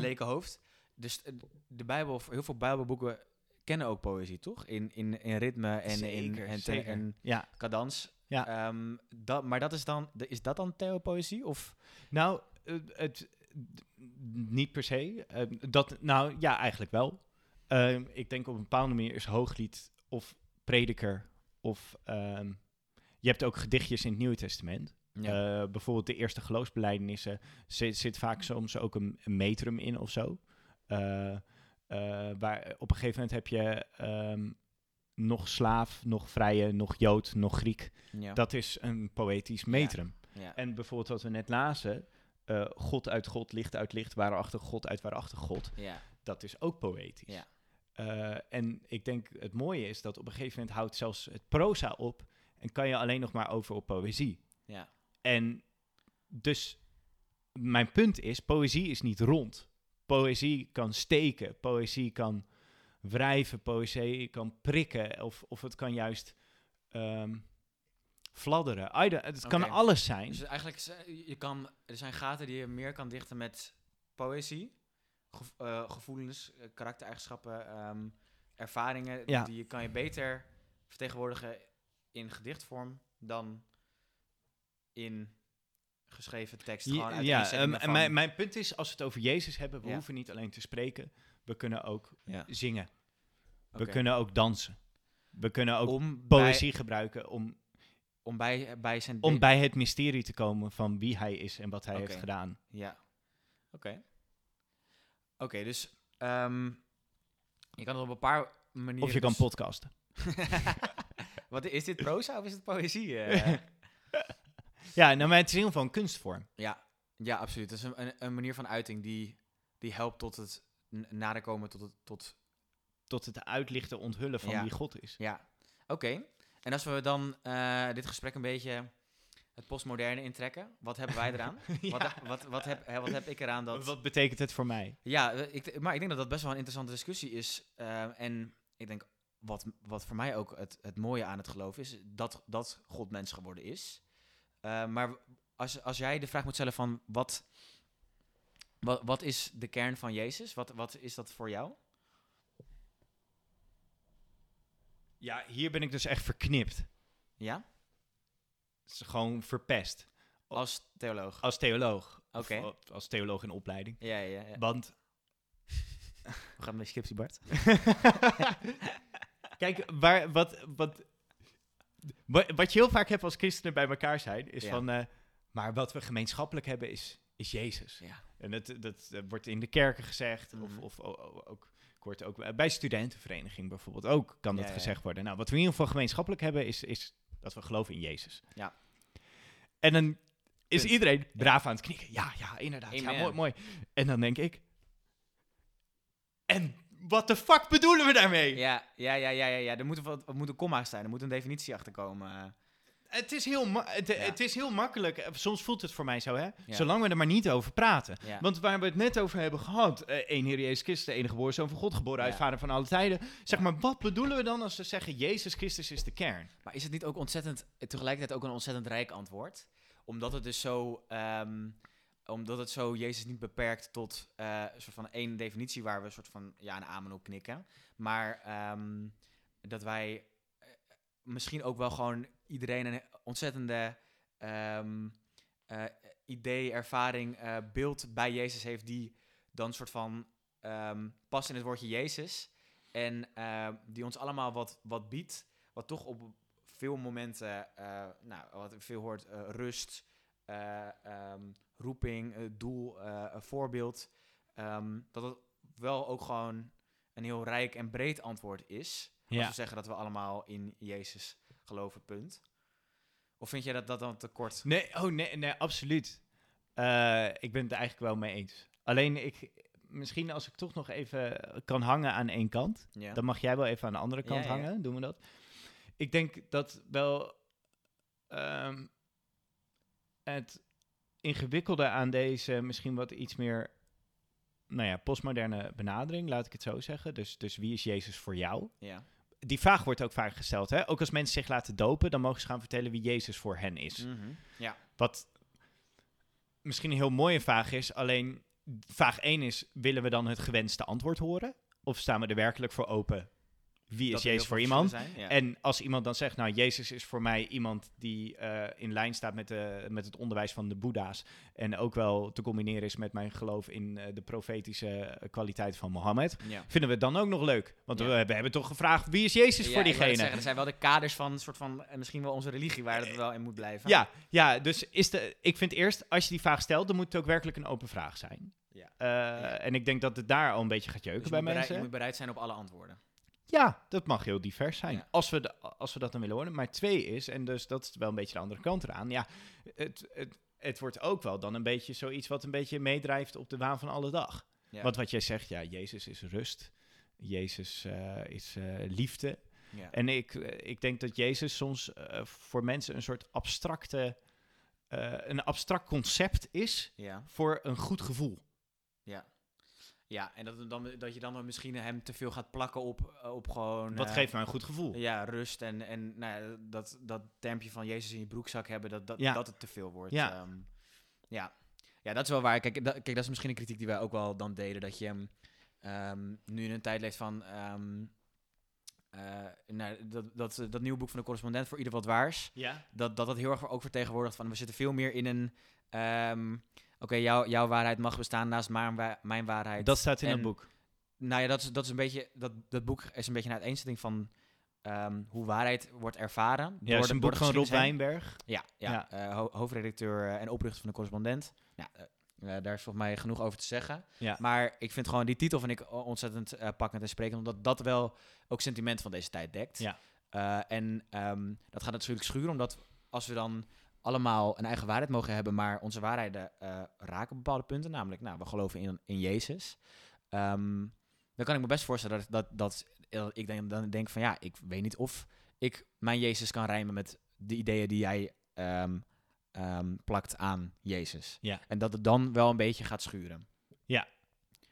leken hoofd. Dus de Bijbel, of heel veel Bijbelboeken kennen ook poëzie, toch? In, in, in ritme en in en, en ja. cadans. Ja. Ehm, dat, maar dat is dan, is dat dan theopoëzie? Of Nou, eh, het, niet per se. Eh, dat, nou, ja, eigenlijk wel. Ehm, ik denk op een bepaalde manier is hooglied of prediker of... ehm, je hebt ook gedichtjes in het Nieuwe Testament. ja. Eh, bijvoorbeeld de eerste geloofsbelijdenissen zit, zit vaak soms ook een, een metrum in of zo. Eh, waar op een gegeven moment heb je ehm, nog slaaf, nog vrije, nog jood, nog Griek. ja. Dat is een poëtisch metrum. ja. En bijvoorbeeld wat we net lazen, eh, God uit God, licht uit licht, waarachtig God uit waarachtig God. ja. Dat is ook poëtisch. Eh, en ik denk het mooie is dat op een gegeven moment houdt zelfs het proza op en kan je alleen nog maar over op poëzie. Ja. En dus mijn punt is, poëzie is niet rond. Poëzie kan steken, poëzie kan wrijven, poëzie kan prikken of, of het kan juist ehm, fladderen. Het kan alles zijn. Dus eigenlijk, je kan, er zijn gaten die je meer kan dichten met poëzie, eh, gevoelens, eh, karaktereigenschappen, ehm, ervaringen. Ja. Die je, kan je beter vertegenwoordigen in gedichtvorm dan in geschreven tekst. Ja, uit ja, ehm, van- mijn, mijn punt is, als we het over Jezus hebben, we Ja. hoeven niet alleen te spreken, we kunnen ook Ja. zingen. We kunnen ook dansen. We kunnen ook om poëzie gebruiken om, Bij, om bij, bij zijn... om bij het mysterie te komen van wie hij is en wat hij heeft gedaan. Ja. Oké. Oké, dus ehm, je kan het op een paar manieren... Of je kan dus- podcasten. (laughs) Wat is dit proza of is het poëzie? eh? (laughs) Ja, nou, maar het is in ieder geval een kunstvorm. ja, ja, absoluut. Het is een, een, een manier van uiting die, die helpt tot het nader komen tot het... Tot, Tot het uitlichten, onthullen van Ja. wie God is. ja, oké. En als we dan eh, dit gesprek een beetje het postmoderne intrekken, wat hebben wij eraan? (laughs) wat, wat, wat, heb, hè, wat heb ik eraan dat... Wat betekent het voor mij? Ja, eh, ik, maar ik denk dat dat best wel een interessante discussie is. Eh, en ik denk, wat, wat voor mij ook het, het mooie aan het geloof is, dat, dat God mens geworden is. Maar als, als jij de vraag moet stellen van, wat, wat, wat is de kern van Jezus? Wat, wat is dat voor jou? Ja, hier ben ik dus echt verknipt. Ja? Het is gewoon verpest. Als theoloog. Als theoloog. Oké. als theoloog in opleiding. Ja, ja, ja. Want We gaan met Skipsy Bart. (laughs) Kijk, waar, wat, wat, wa- wat je heel vaak hebt als christenen bij elkaar zijn, is Ja. van, eh, maar wat we gemeenschappelijk hebben is, is Jezus. Ja. En dat, dat eh, wordt in de kerken gezegd, Mhm. of, of ook, het ook eh, bij studentenvereniging bijvoorbeeld ook, kan dat Ja, gezegd worden. Nou, wat we in ieder geval gemeenschappelijk hebben, is, is dat we geloven in Jezus. Ja. En dan is Punt. iedereen braaf aan het knikken. Ja, ja, inderdaad. Ja, mooi, mooi. En dan denk ik, en wat de fuck bedoelen we daarmee? Ja, ja, ja, ja, ja, ja. Er moet, wat, er moet een komma zijn, er moet een definitie achter komen. Het is, heel het, Ja. het is heel makkelijk. Soms voelt het voor mij zo, hè? Ja. Zolang we er maar niet over praten. Ja. Want waar we het net over hebben gehad, eh één Heer Jezus Christus, de enige geboren Zoon van God, geboren uit. Vader van alle tijden. Zeg maar, wat bedoelen we dan als we zeggen Jezus Christus is de kern? Maar is het niet ook ontzettend, tegelijkertijd ook een ontzettend rijk antwoord? Omdat het dus zo, ehm, omdat het zo Jezus niet beperkt tot eh, een soort van één definitie waar we een soort van ja, een amen op knikken. Maar ehm, dat wij eh, misschien ook wel gewoon iedereen een ontzettende ehm, eh, idee, ervaring, eh, beeld bij Jezus heeft die dan soort van ehm, past in het woordje Jezus. En ehm, die ons allemaal wat, wat biedt, wat toch op veel momenten, eh, nou, wat ik veel hoort, rust, roeping, doel, voorbeeld. dat het wel ook gewoon een heel rijk en breed antwoord is. Als we zeggen dat we allemaal in Jezus geloven, punt. Of vind jij dat dat dan te kort? Nee, oh nee, nee absoluut. Eh, ik ben het eigenlijk wel mee eens. Alleen, ik, misschien als ik toch nog even kan hangen aan één kant. Ja. Dan mag jij wel even aan de andere kant Ja, ja. hangen. Doen we dat? Ik denk dat wel. ehm, het ingewikkelde aan deze misschien wat iets meer, nou ja, postmoderne benadering, laat ik het zo zeggen. Dus, dus wie is Jezus voor jou? Ja. Die vraag wordt ook vaak gesteld. Hè? Ook als mensen zich laten dopen, dan mogen ze gaan vertellen wie Jezus voor hen is. Mhm. Ja. Wat misschien een heel mooie vraag is, alleen vraag 1 is, willen we dan het gewenste antwoord horen? Of staan we er werkelijk voor open? Wie is Dat Jezus voor iemand? verschillen zijn, ja. En als iemand dan zegt, nou, Jezus is voor mij iemand die eh, in lijn staat met, de, met het onderwijs van de Boeddha's. En ook wel te combineren is met mijn geloof in eh, de profetische eh, kwaliteit van Mohammed. ja. Vinden we het dan ook nog leuk? Want Ja. we, we hebben toch gevraagd, wie is Jezus voor diegene? zeggen, er zijn wel de kaders van een soort van, misschien wel onze religie waar het wel in moet blijven. Ja, ja, dus is de, ik vind eerst, als je die vraag stelt, dan moet het ook werkelijk een open vraag zijn. Ja. En ik denk dat het daar al een beetje gaat Dus jeuken je bij bereid, mensen. je moet bereid zijn op alle antwoorden. Ja, dat mag heel divers zijn. Ja. Als, we de, als we dat dan willen horen. Maar twee is, en dus dat is wel een beetje de andere kant eraan. Ja, het, het, het wordt ook wel dan een beetje zoiets wat een beetje meedrijft op de waan van alle dag. Ja. Want wat jij zegt, ja, Jezus is rust. Jezus eh, is eh, liefde. Ja. En ik, eh, ik denk dat Jezus soms voor mensen een soort abstracte, een abstract concept is voor een goed gevoel. Ja. En dat, dan, dat je dan misschien hem te veel gaat plakken op, eh, op gewoon... Wat eh, geeft mij een goed gevoel? Ja, rust en, en nou ja, dat, dat termpje van Jezus in je broekzak hebben, dat, dat, Ja. dat het te veel wordt. Ja. Ehm, ja. ja, dat is wel waar. Kijk, dat, kijk, dat is misschien een kritiek die wij ook wel dan deden, dat je hem ehm, nu in een tijd leeft van... ehm, eh, nou, dat, dat, dat nieuwe boek van de correspondent voor ieder wat waars. Ja? Dat dat, dat heel erg ook vertegenwoordigt van we zitten veel meer in een... Oké, jouw jouw waarheid mag bestaan naast mijn, wa- mijn waarheid. Dat staat in En- het boek. Nou ja, dat is, dat is een beetje. Dat, dat boek is een beetje een uiteenzetting van ehm, hoe waarheid wordt ervaren. Ja, het is een door boek van Rob. Wijnberg. Ja, ja, Ja. eh, ho- hoofdredacteur en oprichter van de correspondent. Ja, eh, daar is volgens mij genoeg over te zeggen. Ja. Maar ik vind gewoon die titel vind ik ontzettend pakkend en sprekend, omdat dat wel ook sentiment van deze tijd dekt. Ja. En ehm, dat gaat natuurlijk schuren, omdat als we dan allemaal een eigen waarheid mogen hebben, maar onze waarheden eh, raken op bepaalde punten, namelijk, nou, we geloven in, in Jezus. Ehm, dan kan ik me best voorstellen dat, dat, dat ik denk, dan denk van ja, ik weet niet of ik mijn Jezus kan rijmen met de ideeën die jij ehm, ehm, plakt aan Jezus. Ja. En dat het dan wel een beetje gaat schuren.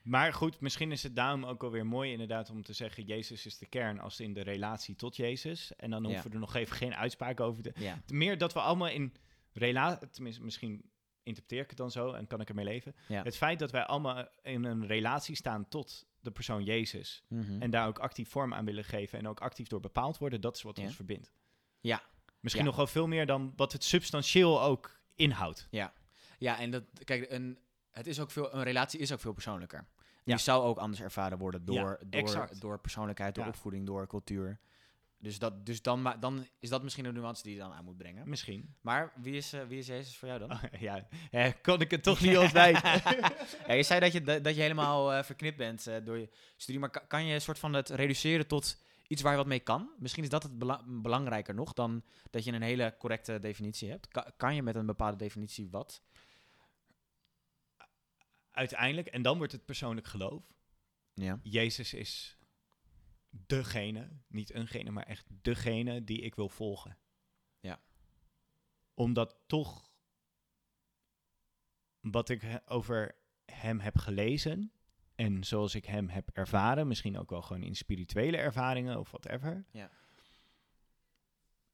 Maar goed, misschien is het daarom ook alweer mooi inderdaad om te zeggen... Jezus is de kern als in de relatie tot Jezus. En dan Ja. hoeven we er nog even geen uitspraak over te... Ja. Meer dat we allemaal in relatie... Tenminste, misschien interpreteer ik het dan zo en kan ik ermee leven. Ja. Het feit dat wij allemaal in een relatie staan tot de persoon Jezus... Mhm. en daar ook actief vorm aan willen geven... en ook actief door bepaald worden, dat is wat Ja. ons verbindt. Ja. Misschien Ja. nog wel veel meer dan wat het substantieel ook inhoudt. Ja, en dat, kijk, een, het is ook veel, een relatie is ook veel persoonlijker. Ja. Die zou ook anders ervaren worden door, Ja, door, door persoonlijkheid, door Ja. opvoeding, door cultuur. Dus, dat, dus dan, dan is dat misschien een nuance die je dan aan moet brengen. Misschien. Maar wie is, eh, wie is Jezus voor jou dan? ja, hè, kon ik het toch niet ontwijken. (laughs) ja, je zei dat je, dat, je helemaal eh, verknipt bent eh, door je studie, maar kan, kan je een soort van het reduceren tot iets waar je wat mee kan? Misschien is dat het bela- belangrijker nog dan dat je een hele correcte definitie hebt. Ka- kan je met een bepaalde definitie wat? Uiteindelijk, en dan wordt het persoonlijk geloof. Ja. Jezus is degene, niet eengene, maar echt degene die ik wil volgen. Ja. Omdat toch wat ik he- over hem heb gelezen en zoals ik hem heb ervaren, misschien ook wel gewoon in spirituele ervaringen of whatever, Ja.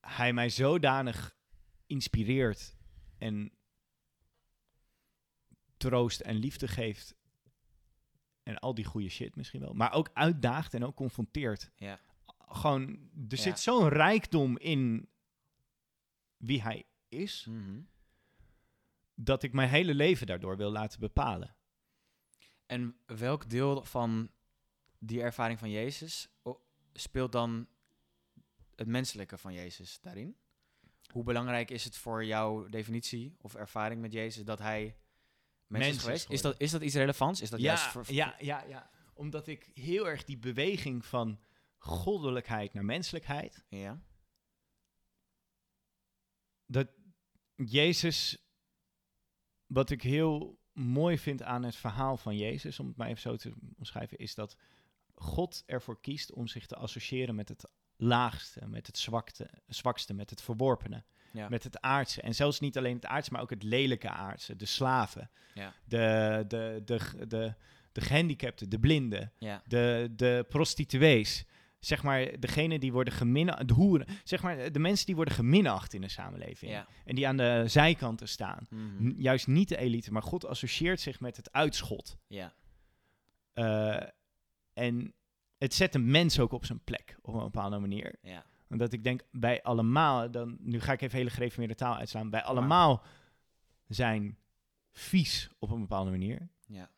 hij mij zodanig inspireert en troost en liefde geeft en al die goede shit misschien wel, maar ook uitdaagt en ook confronteert. Ja. Gewoon, er zit zo'n rijkdom in wie hij is, Mhm. dat ik mijn hele leven daardoor wil laten bepalen. En welk deel van die ervaring van Jezus speelt dan het menselijke van Jezus daarin? Hoe belangrijk is het voor jouw definitie of ervaring met Jezus dat hij mens, Mens is is geweest? Is dat, is dat iets relevants? Is dat juist voor, ja, ja, ja. Omdat ik heel erg die beweging van goddelijkheid naar menselijkheid, ja? dat Jezus, wat ik heel mooi vind aan het verhaal van Jezus, om het maar even zo te omschrijven, is dat God ervoor kiest om zich te associëren met het laagste, met het zwakte, zwakste, met het verworpene, Ja. met het aardse. En zelfs niet alleen het aardse, maar ook het lelijke aardse. De slaven, Ja. de, de, de, de, de gehandicapten, de blinden, Ja. de, de prostituees. Zeg maar, degene die worden geminacht, de hoeren. Zeg maar, de mensen die worden geminacht in de samenleving. En die aan de zijkanten staan. Mhm. Juist niet de elite, maar God associeert zich met het uitschot. Ja. Eh, en het zet een mens ook op zijn plek, op een bepaalde manier. Ja. Omdat ik denk, bij allemaal, dan, nu ga ik even hele gereformeerde taal uitslaan. Bij allemaal zijn vies op een bepaalde manier. Ja.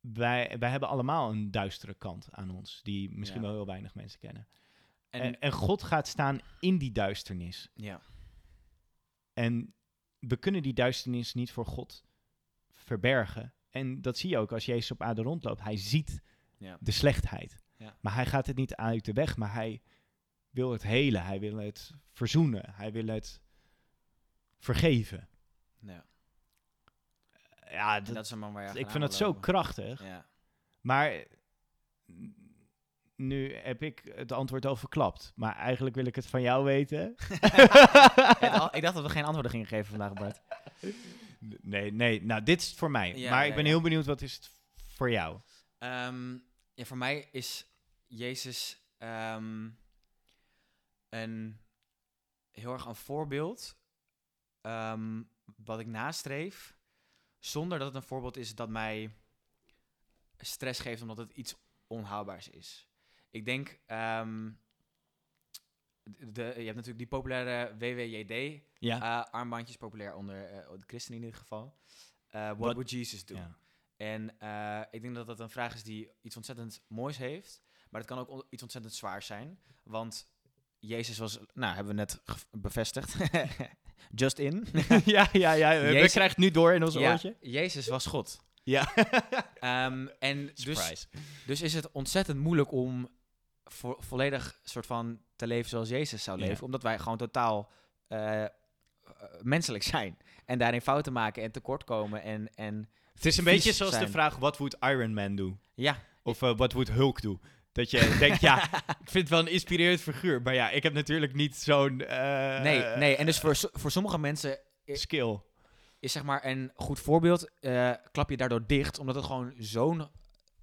Wij, wij hebben allemaal een duistere kant aan ons, die misschien Ja. wel heel weinig mensen kennen. En, En, en God gaat staan in die duisternis. ja. En we kunnen die duisternis niet voor God verbergen. En dat zie je ook als Jezus op aarde rondloopt. Hij ziet Ja. de slechtheid. Ja. Maar hij gaat het niet uit de weg, maar hij wil het helen. Hij wil het verzoenen. Hij wil het vergeven. ja. Ja, dat, dat is een man waar je ik vind dat zo krachtig. Ja. Maar nu heb ik het antwoord al verklapt. Maar eigenlijk wil ik het van jou weten. (laughs) Ik dacht dat we geen antwoorden gingen geven vandaag, Bart. Nee, nee. Nou, dit is het voor mij. Ja, maar ja, ik ben ja. heel benieuwd, wat is het voor jou? Ehm, ja, voor mij is Jezus ehm, een heel erg een voorbeeld ehm, wat ik nastreef, zonder dat het een voorbeeld is dat mij stress geeft omdat het iets onhaalbaars is. Ik denk, ehm, de, je hebt natuurlijk die populaire WWJD Ja. eh, armbandjes, populair onder eh, de christenen in ieder geval. Eh, what would Jesus do? En ik denk dat dat een vraag is die iets ontzettend moois heeft. Maar het kan ook on- iets ontzettend zwaars zijn. Want Jezus was, nou, hebben we net bevestigd. (laughs) Just in. (laughs) ja, ja, ja. We krijgen het nu door in ons Ja, oortje. Jezus was God. Ja. (laughs) Ehm, en dus, Surprise. dus is het ontzettend moeilijk om vo- volledig soort van te leven zoals Jezus zou Ja. leven. Omdat wij gewoon totaal eh, eh, menselijk zijn. En daarin fouten maken en tekortkomen. En, en Het is een beetje zoals zijn. de vraag, wat moet Iron Man doen? ja, Of eh, wat moet Hulk doen? Dat je denkt, ja, (laughs) ik vind het wel een inspirerend figuur. Maar ja, ik heb natuurlijk niet zo'n... eh, nee, nee. En dus voor, voor sommige mensen Skill. is zeg maar een goed voorbeeld. eh, klap je daardoor dicht, omdat het gewoon zo'n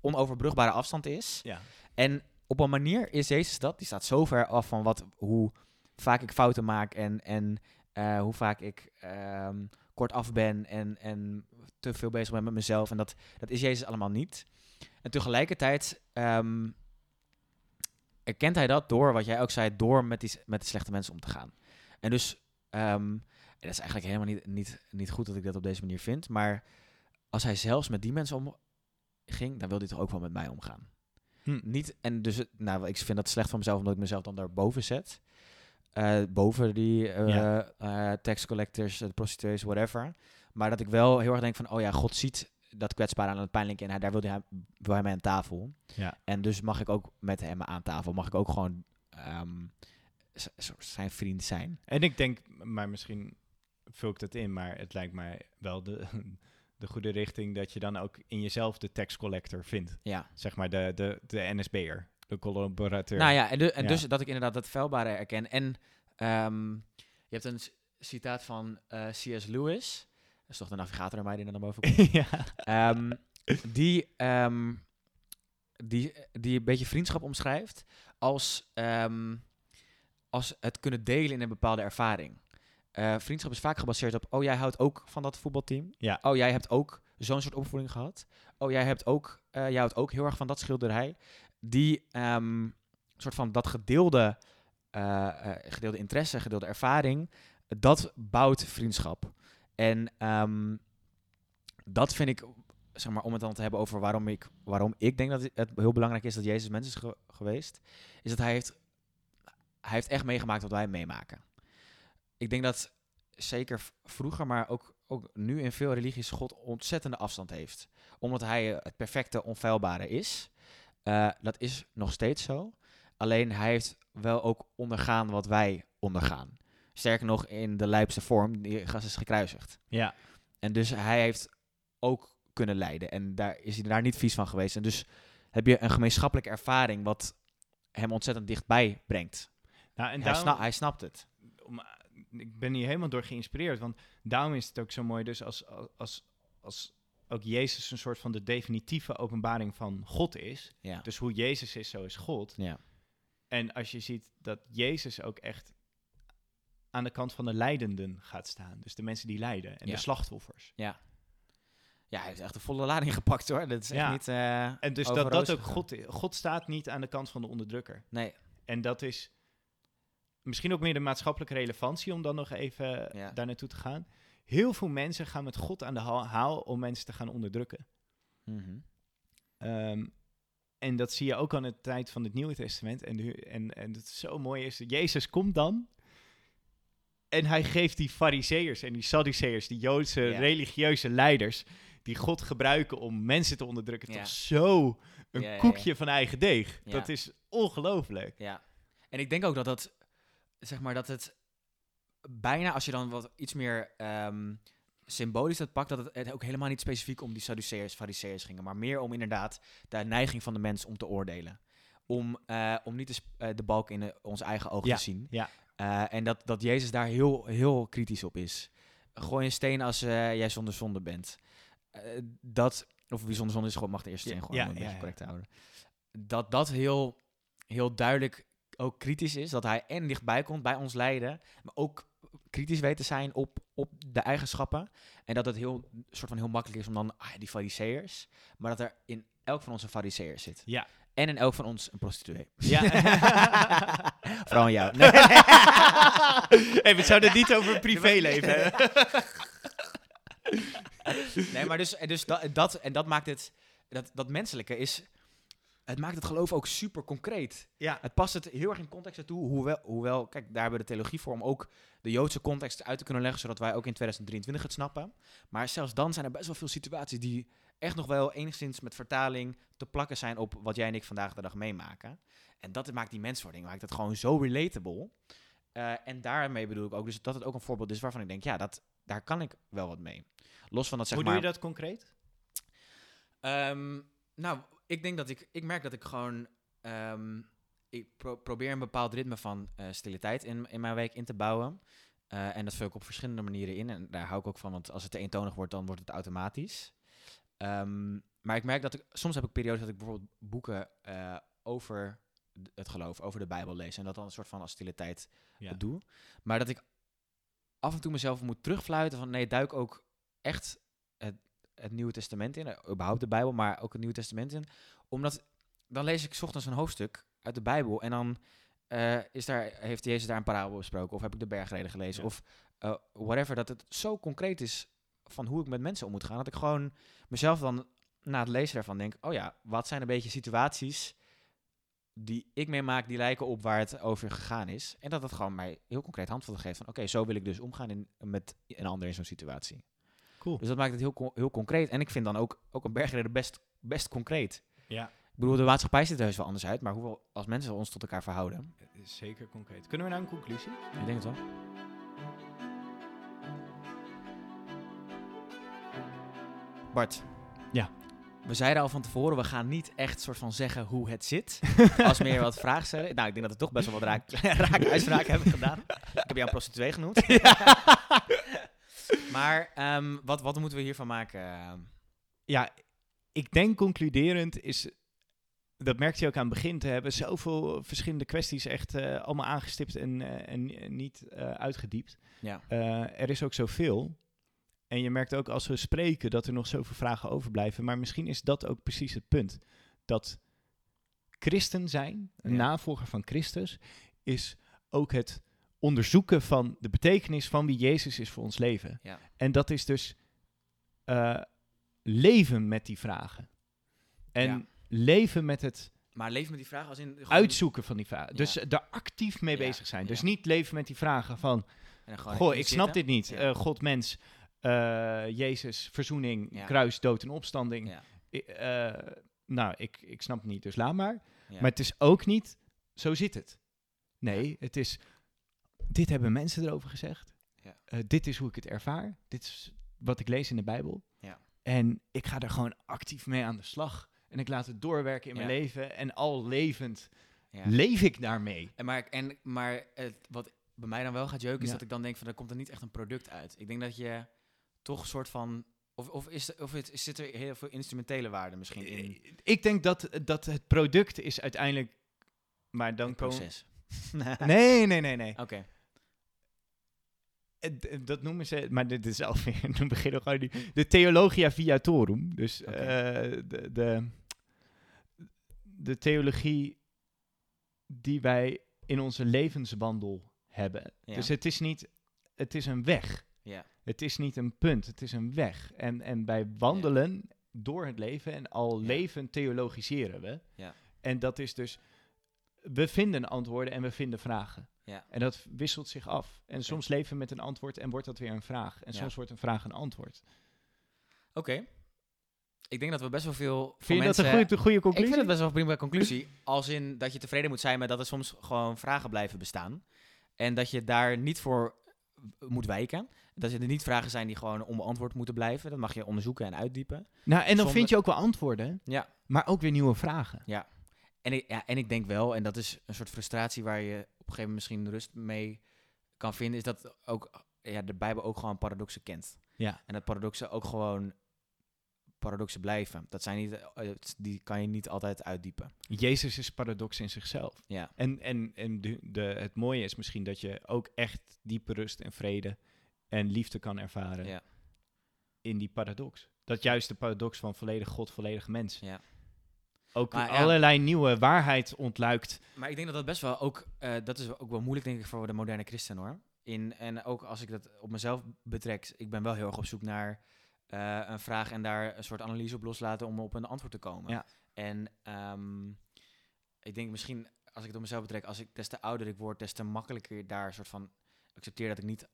onoverbrugbare afstand is. Ja. En op een manier is Jezus dat. Die staat zo ver af van wat, hoe vaak ik fouten maak en, en eh, hoe vaak ik ehm, kort af ben en, en te veel bezig ben met mezelf. En dat, dat is Jezus allemaal niet. En tegelijkertijd ehm, erkent hij dat door, wat jij ook zei, door met, die, met de slechte mensen om te gaan. En dus, en dat is eigenlijk helemaal niet, niet, niet goed dat ik dat op deze manier vind, maar als hij zelfs met die mensen omging, dan wil hij toch ook wel met mij omgaan. Hm. Niet, en dus, nou, ik vind dat slecht van mezelf, omdat ik mezelf dan daarboven zet. Eh, boven die eh Ja. eh, tax collectors, de prostituees, whatever. Maar dat ik wel heel erg denk van, oh ja, God ziet dat kwetsbare aan het pijnlijke en hij, daar wil hij, wil hij mij aan tafel. Ja. En dus mag ik ook met hem aan tafel, mag ik ook gewoon ehm, zijn vriend zijn. En ik denk, maar misschien vul ik dat in, maar het lijkt mij wel de, (laughs) de goede richting dat je dan ook in jezelf de tax collector vindt. Ja. Zeg maar de, de, de NSB'er, de collaborateur. Nou ja, en, du- en Ja. dus dat ik inderdaad dat vuilbare erken. En ehm, je hebt een citaat van eh, C.S. Lewis. Dat is toch de navigator in mij die naar boven (laughs) komt. ja. Ehm, die, ehm, die, die een beetje vriendschap omschrijft als, ehm, als het kunnen delen in een bepaalde ervaring. Eh, vriendschap is vaak gebaseerd op, oh jij houdt ook van dat voetbalteam. Ja. Oh jij hebt ook zo'n soort opvoeding gehad. Oh jij hebt ook, eh, jij houdt ook heel erg van dat schilderij. Die soort van dat gedeelde, eh, gedeelde interesse, gedeelde ervaring, dat bouwt vriendschap. En ehm, dat vind ik, zeg maar, om het dan te hebben over waarom ik, waarom ik denk dat het heel belangrijk is dat Jezus mens is ge- geweest, is dat hij heeft, hij heeft echt meegemaakt wat wij meemaken. Ik denk dat zeker vroeger, maar ook, ook nu in veel religies God ontzettende afstand heeft. Omdat hij eh, het perfecte, onfeilbare is. Eh, dat is nog steeds zo. Alleen hij heeft wel ook ondergaan wat wij ondergaan. Sterker nog, in de lijpste vorm, die gast is gekruisigd. ja. En dus hij heeft ook kunnen lijden. En daar is hij daar niet vies van geweest. En dus heb je een gemeenschappelijke ervaring wat hem ontzettend dichtbij brengt. Nou, en Hij, daarom, sna- hij snapt het. om, ik ben hier helemaal door geïnspireerd. Want daarom is het ook zo mooi. Dus als, als, als ook Jezus een soort van de definitieve openbaring van God is. Ja. Dus hoe Jezus is, zo is God. ja. En als je ziet dat Jezus ook echt aan de kant van de lijdenden gaat staan. Dus de mensen die lijden en Ja. de slachtoffers. Ja, hij heeft echt de volle lading (laughs) gepakt hoor. Dat is echt Ja. niet. eh, En dus dat dat ook. God. God staat niet aan de kant van de onderdrukker. Nee, En dat is misschien ook meer de maatschappelijke relevantie om dan nog even Ja. daar naartoe te gaan. Heel veel mensen gaan met God aan de ha- haal om mensen te gaan onderdrukken. Mhm. Ehm, en dat zie je ook aan de tijd van het Nieuwe Testament. En, en, en het zo mooi is, Jezus komt dan en hij geeft die fariseërs en die sadduceërs, die Joodse Ja. religieuze leiders, die God gebruiken om mensen te onderdrukken, Ja. toch zo een Ja, koekje van eigen deeg. Dat is ongelooflijk. Ja. En ik denk ook dat dat, zeg maar, dat het bijna, als je dan wat iets meer ehm, symbolisch dat pakt, dat het, ook helemaal niet specifiek om die Sadduceërs, Fariseërs ging, maar meer om inderdaad de neiging van de mens om te oordelen. Om, eh, om niet de, eh, de balk in de- onze eigen ogen Ja, te zien. ja. Eh, en dat, dat Jezus daar heel, heel kritisch op is. Gooi een steen als eh, jij zonder zonde bent. Eh, dat, of wie zonder zonde is, mag de eerste Ja, steen gewoon ja, een ja, beetje correct houden. Dat dat heel, heel duidelijk ook kritisch is. Dat hij en dichtbij komt bij ons lijden, maar ook kritisch weet te zijn op, op de eigenschappen. En dat het heel, soort van heel makkelijk is om dan, ah, die fariseërs. Maar dat er in elk van onze fariseërs zit. Ja. En in elk van ons een prostituee. Ja. (laughs) Vooral jou. Nee. (laughs) hey, we zouden het niet over privéleven hebben. Nee, maar dus, en dus dat, dat, en dat maakt het, dat, dat menselijke is, het maakt het geloof ook super concreet. Ja. Het past het heel erg in context toe, hoewel, hoewel, kijk, daar hebben we de theologie voor om ook de Joodse context uit te kunnen leggen, zodat wij ook in 2023 het snappen. Maar zelfs dan zijn er best wel veel situaties die echt nog wel enigszins met vertaling te plakken zijn op wat jij en ik vandaag de dag meemaken. En dat maakt die menswording, maakt het gewoon zo relatable. Eh, en daarmee bedoel ik ook dus dat het ook een voorbeeld is waarvan ik denk, ja, dat, daar kan ik wel wat mee. Los van dat zeg Hoe maar... doe je dat concreet? Ehm, nou, ik denk dat ik, ik merk dat ik gewoon, ehm, ik pro- probeer een bepaald ritme van eh stille tijd in, in mijn week in te bouwen. Eh, en dat vul ik op verschillende manieren in. En daar hou ik ook van, want als het te eentonig wordt, dan wordt het automatisch. Ehm, maar ik merk dat ik, soms heb ik periodes dat ik bijvoorbeeld boeken eh, over het geloof, over de Bijbel lees. En dat dan een soort van als stille tijd Ja. doe. Maar dat ik af en toe mezelf moet terugfluiten van nee, duik ook echt het, het Nieuwe Testament in. eh, Überhaupt de Bijbel, maar ook het Nieuwe Testament in. Omdat dan lees ik 's ochtends een hoofdstuk uit de Bijbel en dan eh, is daar, heeft Jezus daar een parabel besproken. Of heb ik de bergreden gelezen. Ja. Of whatever. Dat het zo concreet is van hoe ik met mensen om moet gaan. Dat ik gewoon mezelf dan na het lezen daarvan denk... Oh ja, wat zijn een beetje situaties die ik meemaak... die lijken op waar het over gegaan is. En dat dat gewoon mij heel concreet handvatten geeft van... Oké, zo wil ik dus omgaan in, met een ander in zo'n situatie. Cool. Dus dat maakt het heel, heel concreet. En ik vind dan ook, ook een bergreden best, best concreet. Ja, Ik bedoel, de maatschappij ziet er heus wel anders uit... maar hoe we als mensen ons tot elkaar verhouden... zeker concreet. Kunnen we naar een conclusie? Ik denk het wel. Bart. Ja. We zeiden al van tevoren, we gaan niet echt soort van zeggen hoe het zit. (laughs) als meer wat vragen stellen. Nou, ik denk dat we toch best wel wat raak, (laughs) (laughs) raak uitspraken hebben gedaan. Ik heb jou een prostituee genoemd. maar ehm, wat, wat moeten we hiervan maken? Ja, ik denk concluderend is, dat merkte je ook aan het begin, te hebben zoveel verschillende kwesties echt eh, allemaal aangestipt en, eh, en niet eh, uitgediept. Ja. Er is ook zoveel. En je merkt ook als we spreken dat er nog zoveel vragen overblijven. Maar misschien is dat ook precies het punt. Dat christen zijn, een Ja. navolger van Christus, is ook het onderzoeken van de betekenis van wie Jezus is voor ons leven. Ja. En dat is dus eh, leven met die vragen. En Ja. leven met het Maar leven met die vraag als in... gewoon- uitzoeken van die vragen. Dus daar actief mee bezig zijn. Dus niet leven met die vragen van... Goh, ik snap zitten. dit niet. Eh, God, mens, eh, Jezus, verzoening, Ja. kruis, dood en opstanding. Ja. I- eh, nou, ik, ik snap het niet, dus laat maar. Ja. Maar het is ook niet, zo zit het. Nee, het is, dit hebben mensen erover gezegd. Ja. Eh, dit is hoe ik het ervaar. Dit is wat ik lees in de Bijbel. Ja. En ik ga er gewoon actief mee aan de slag. En ik laat het doorwerken in mijn leven. En al levend Ja. Leef ik daarmee? En maar en, maar het, wat bij mij dan wel gaat jeuken, is dat ik dan denk van, er komt er niet echt een product uit. Ik denk dat je toch een soort van... Of, of, is, of het, zit er heel veel instrumentele waarde misschien in Ik denk dat, dat het product is uiteindelijk... Maar dan proces? (laughs) Nee, nee, nee, nee. Oké. Eh, Dat noemen ze, maar dit is alweer, (laughs) dan beginnen we gewoon die, de theologia viatorum. Dus Oké. eh, de, de, de theologie die wij in onze levenswandel hebben. Ja. Dus het is niet, het is een weg. Ja. Het is niet een punt, het is een weg. En, en wij wandelen door het leven en al Ja. leven theologiseren we. Ja. En dat is dus, we vinden antwoorden en we vinden vragen. Ja. En dat wisselt zich af. En soms leven we met een antwoord en wordt dat weer een vraag. En soms wordt een vraag een antwoord. Oké. Ik denk dat we best wel veel Vind je mensen... dat een goede, goede Ik conclusie? vind het best wel een prima conclusie. Als in dat je tevreden moet zijn met dat er soms gewoon vragen blijven bestaan. En dat je daar niet voor moet wijken. Dat er niet vragen zijn die gewoon onbeantwoord moeten blijven. Dat mag je onderzoeken en uitdiepen. Nou, en dan Zonder- vind je ook wel antwoorden, Ja. maar ook weer nieuwe vragen. En ik, ja, en ik denk wel, en dat is een soort frustratie waar je op een gegeven moment misschien rust mee kan vinden, is dat ook ja, de Bijbel ook gewoon paradoxen kent. Ja. En dat paradoxen ook gewoon paradoxen blijven. Dat zijn niet, eh, die kan je niet altijd uitdiepen. Jezus is paradox in zichzelf. Ja, En, en, en de, de, het mooie is misschien dat je ook echt diepe rust en vrede en liefde kan ervaren ja, in die paradox. Dat juist de paradox van volledig God, volledig mens. ja. Ook Maar ja. allerlei nieuwe waarheid ontluikt. Maar ik denk dat dat best wel ook, eh, dat is ook wel moeilijk denk ik voor de moderne christen hoor. In, en ook als ik dat op mezelf betrek, ik ben wel heel erg op zoek naar eh, een vraag en daar een soort analyse op loslaten om op een antwoord te komen. Ja. En ehm, ik denk misschien, als ik het op mezelf betrek, als ik des te ouder ik word, des te makkelijker daar een soort van accepteer dat ik niet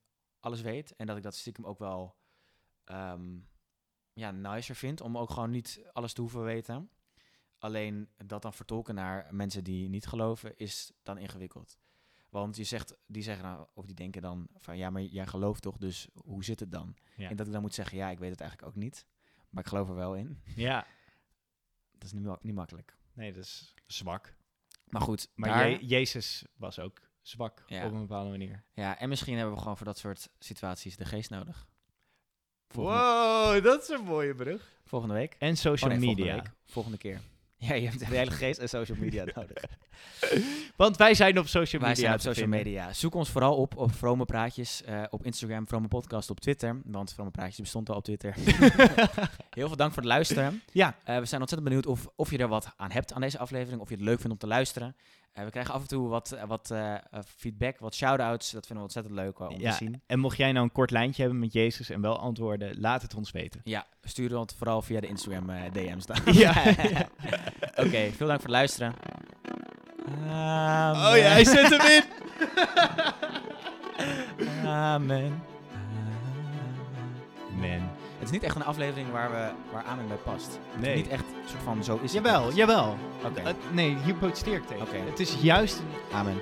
alles weet. En dat ik dat stiekem ook wel ehm, ja, nicer vind om ook gewoon niet alles te hoeven weten. Alleen dat dan vertolken naar mensen die niet geloven is dan ingewikkeld. Want je zegt, die zeggen nou, of die denken dan van ja, maar jij gelooft toch, dus hoe zit het dan? Ja. En dat ik dan moet zeggen, ja, ik weet het eigenlijk ook niet, maar ik geloof er wel in. Ja. (laughs) Dat is niet, niet makkelijk. Nee, dat is zwak. Maar goed, Maar daar- Jezus was ook zwak Ja. op een bepaalde manier. ja, en misschien hebben we gewoon voor dat soort situaties de geest nodig. Volgende, Wow, dat is een mooie brug. volgende week. En social Oh nee, media. Volgende, week. volgende keer. Ja, je hebt de hele geest en social media (laughs) nodig. (laughs) Want wij zijn op social Wij media. zijn op social media. Zoek ons vooral op op Vrome Praatjes eh, op Instagram, Vrome Podcast op Twitter. Want Vrome Praatjes bestond al op Twitter. (laughs) Heel veel dank voor het luisteren. Ja. Eh, we zijn ontzettend benieuwd of, of je er wat aan hebt aan deze aflevering. Of je het leuk vindt om te luisteren. Eh, we krijgen af en toe wat, wat feedback, wat shout-outs. Dat vinden we ontzettend leuk om Ja. te zien. En mocht jij nou een kort lijntje hebben met Jezus en wel antwoorden, laat het ons weten. Ja, stuur het vooral via de Instagram DM's dan. Ja. (laughs) Oké, veel dank voor het luisteren. Oh ja, hij zet hem in. (laughs) Amen. Man. Het is niet echt een aflevering waar, we, waar Amen bij past. Nee. Niet echt een soort van zo is het Jawel, jawel. Oké, nee, hier protesteer ik tegen. Oké. Het is juist Amen.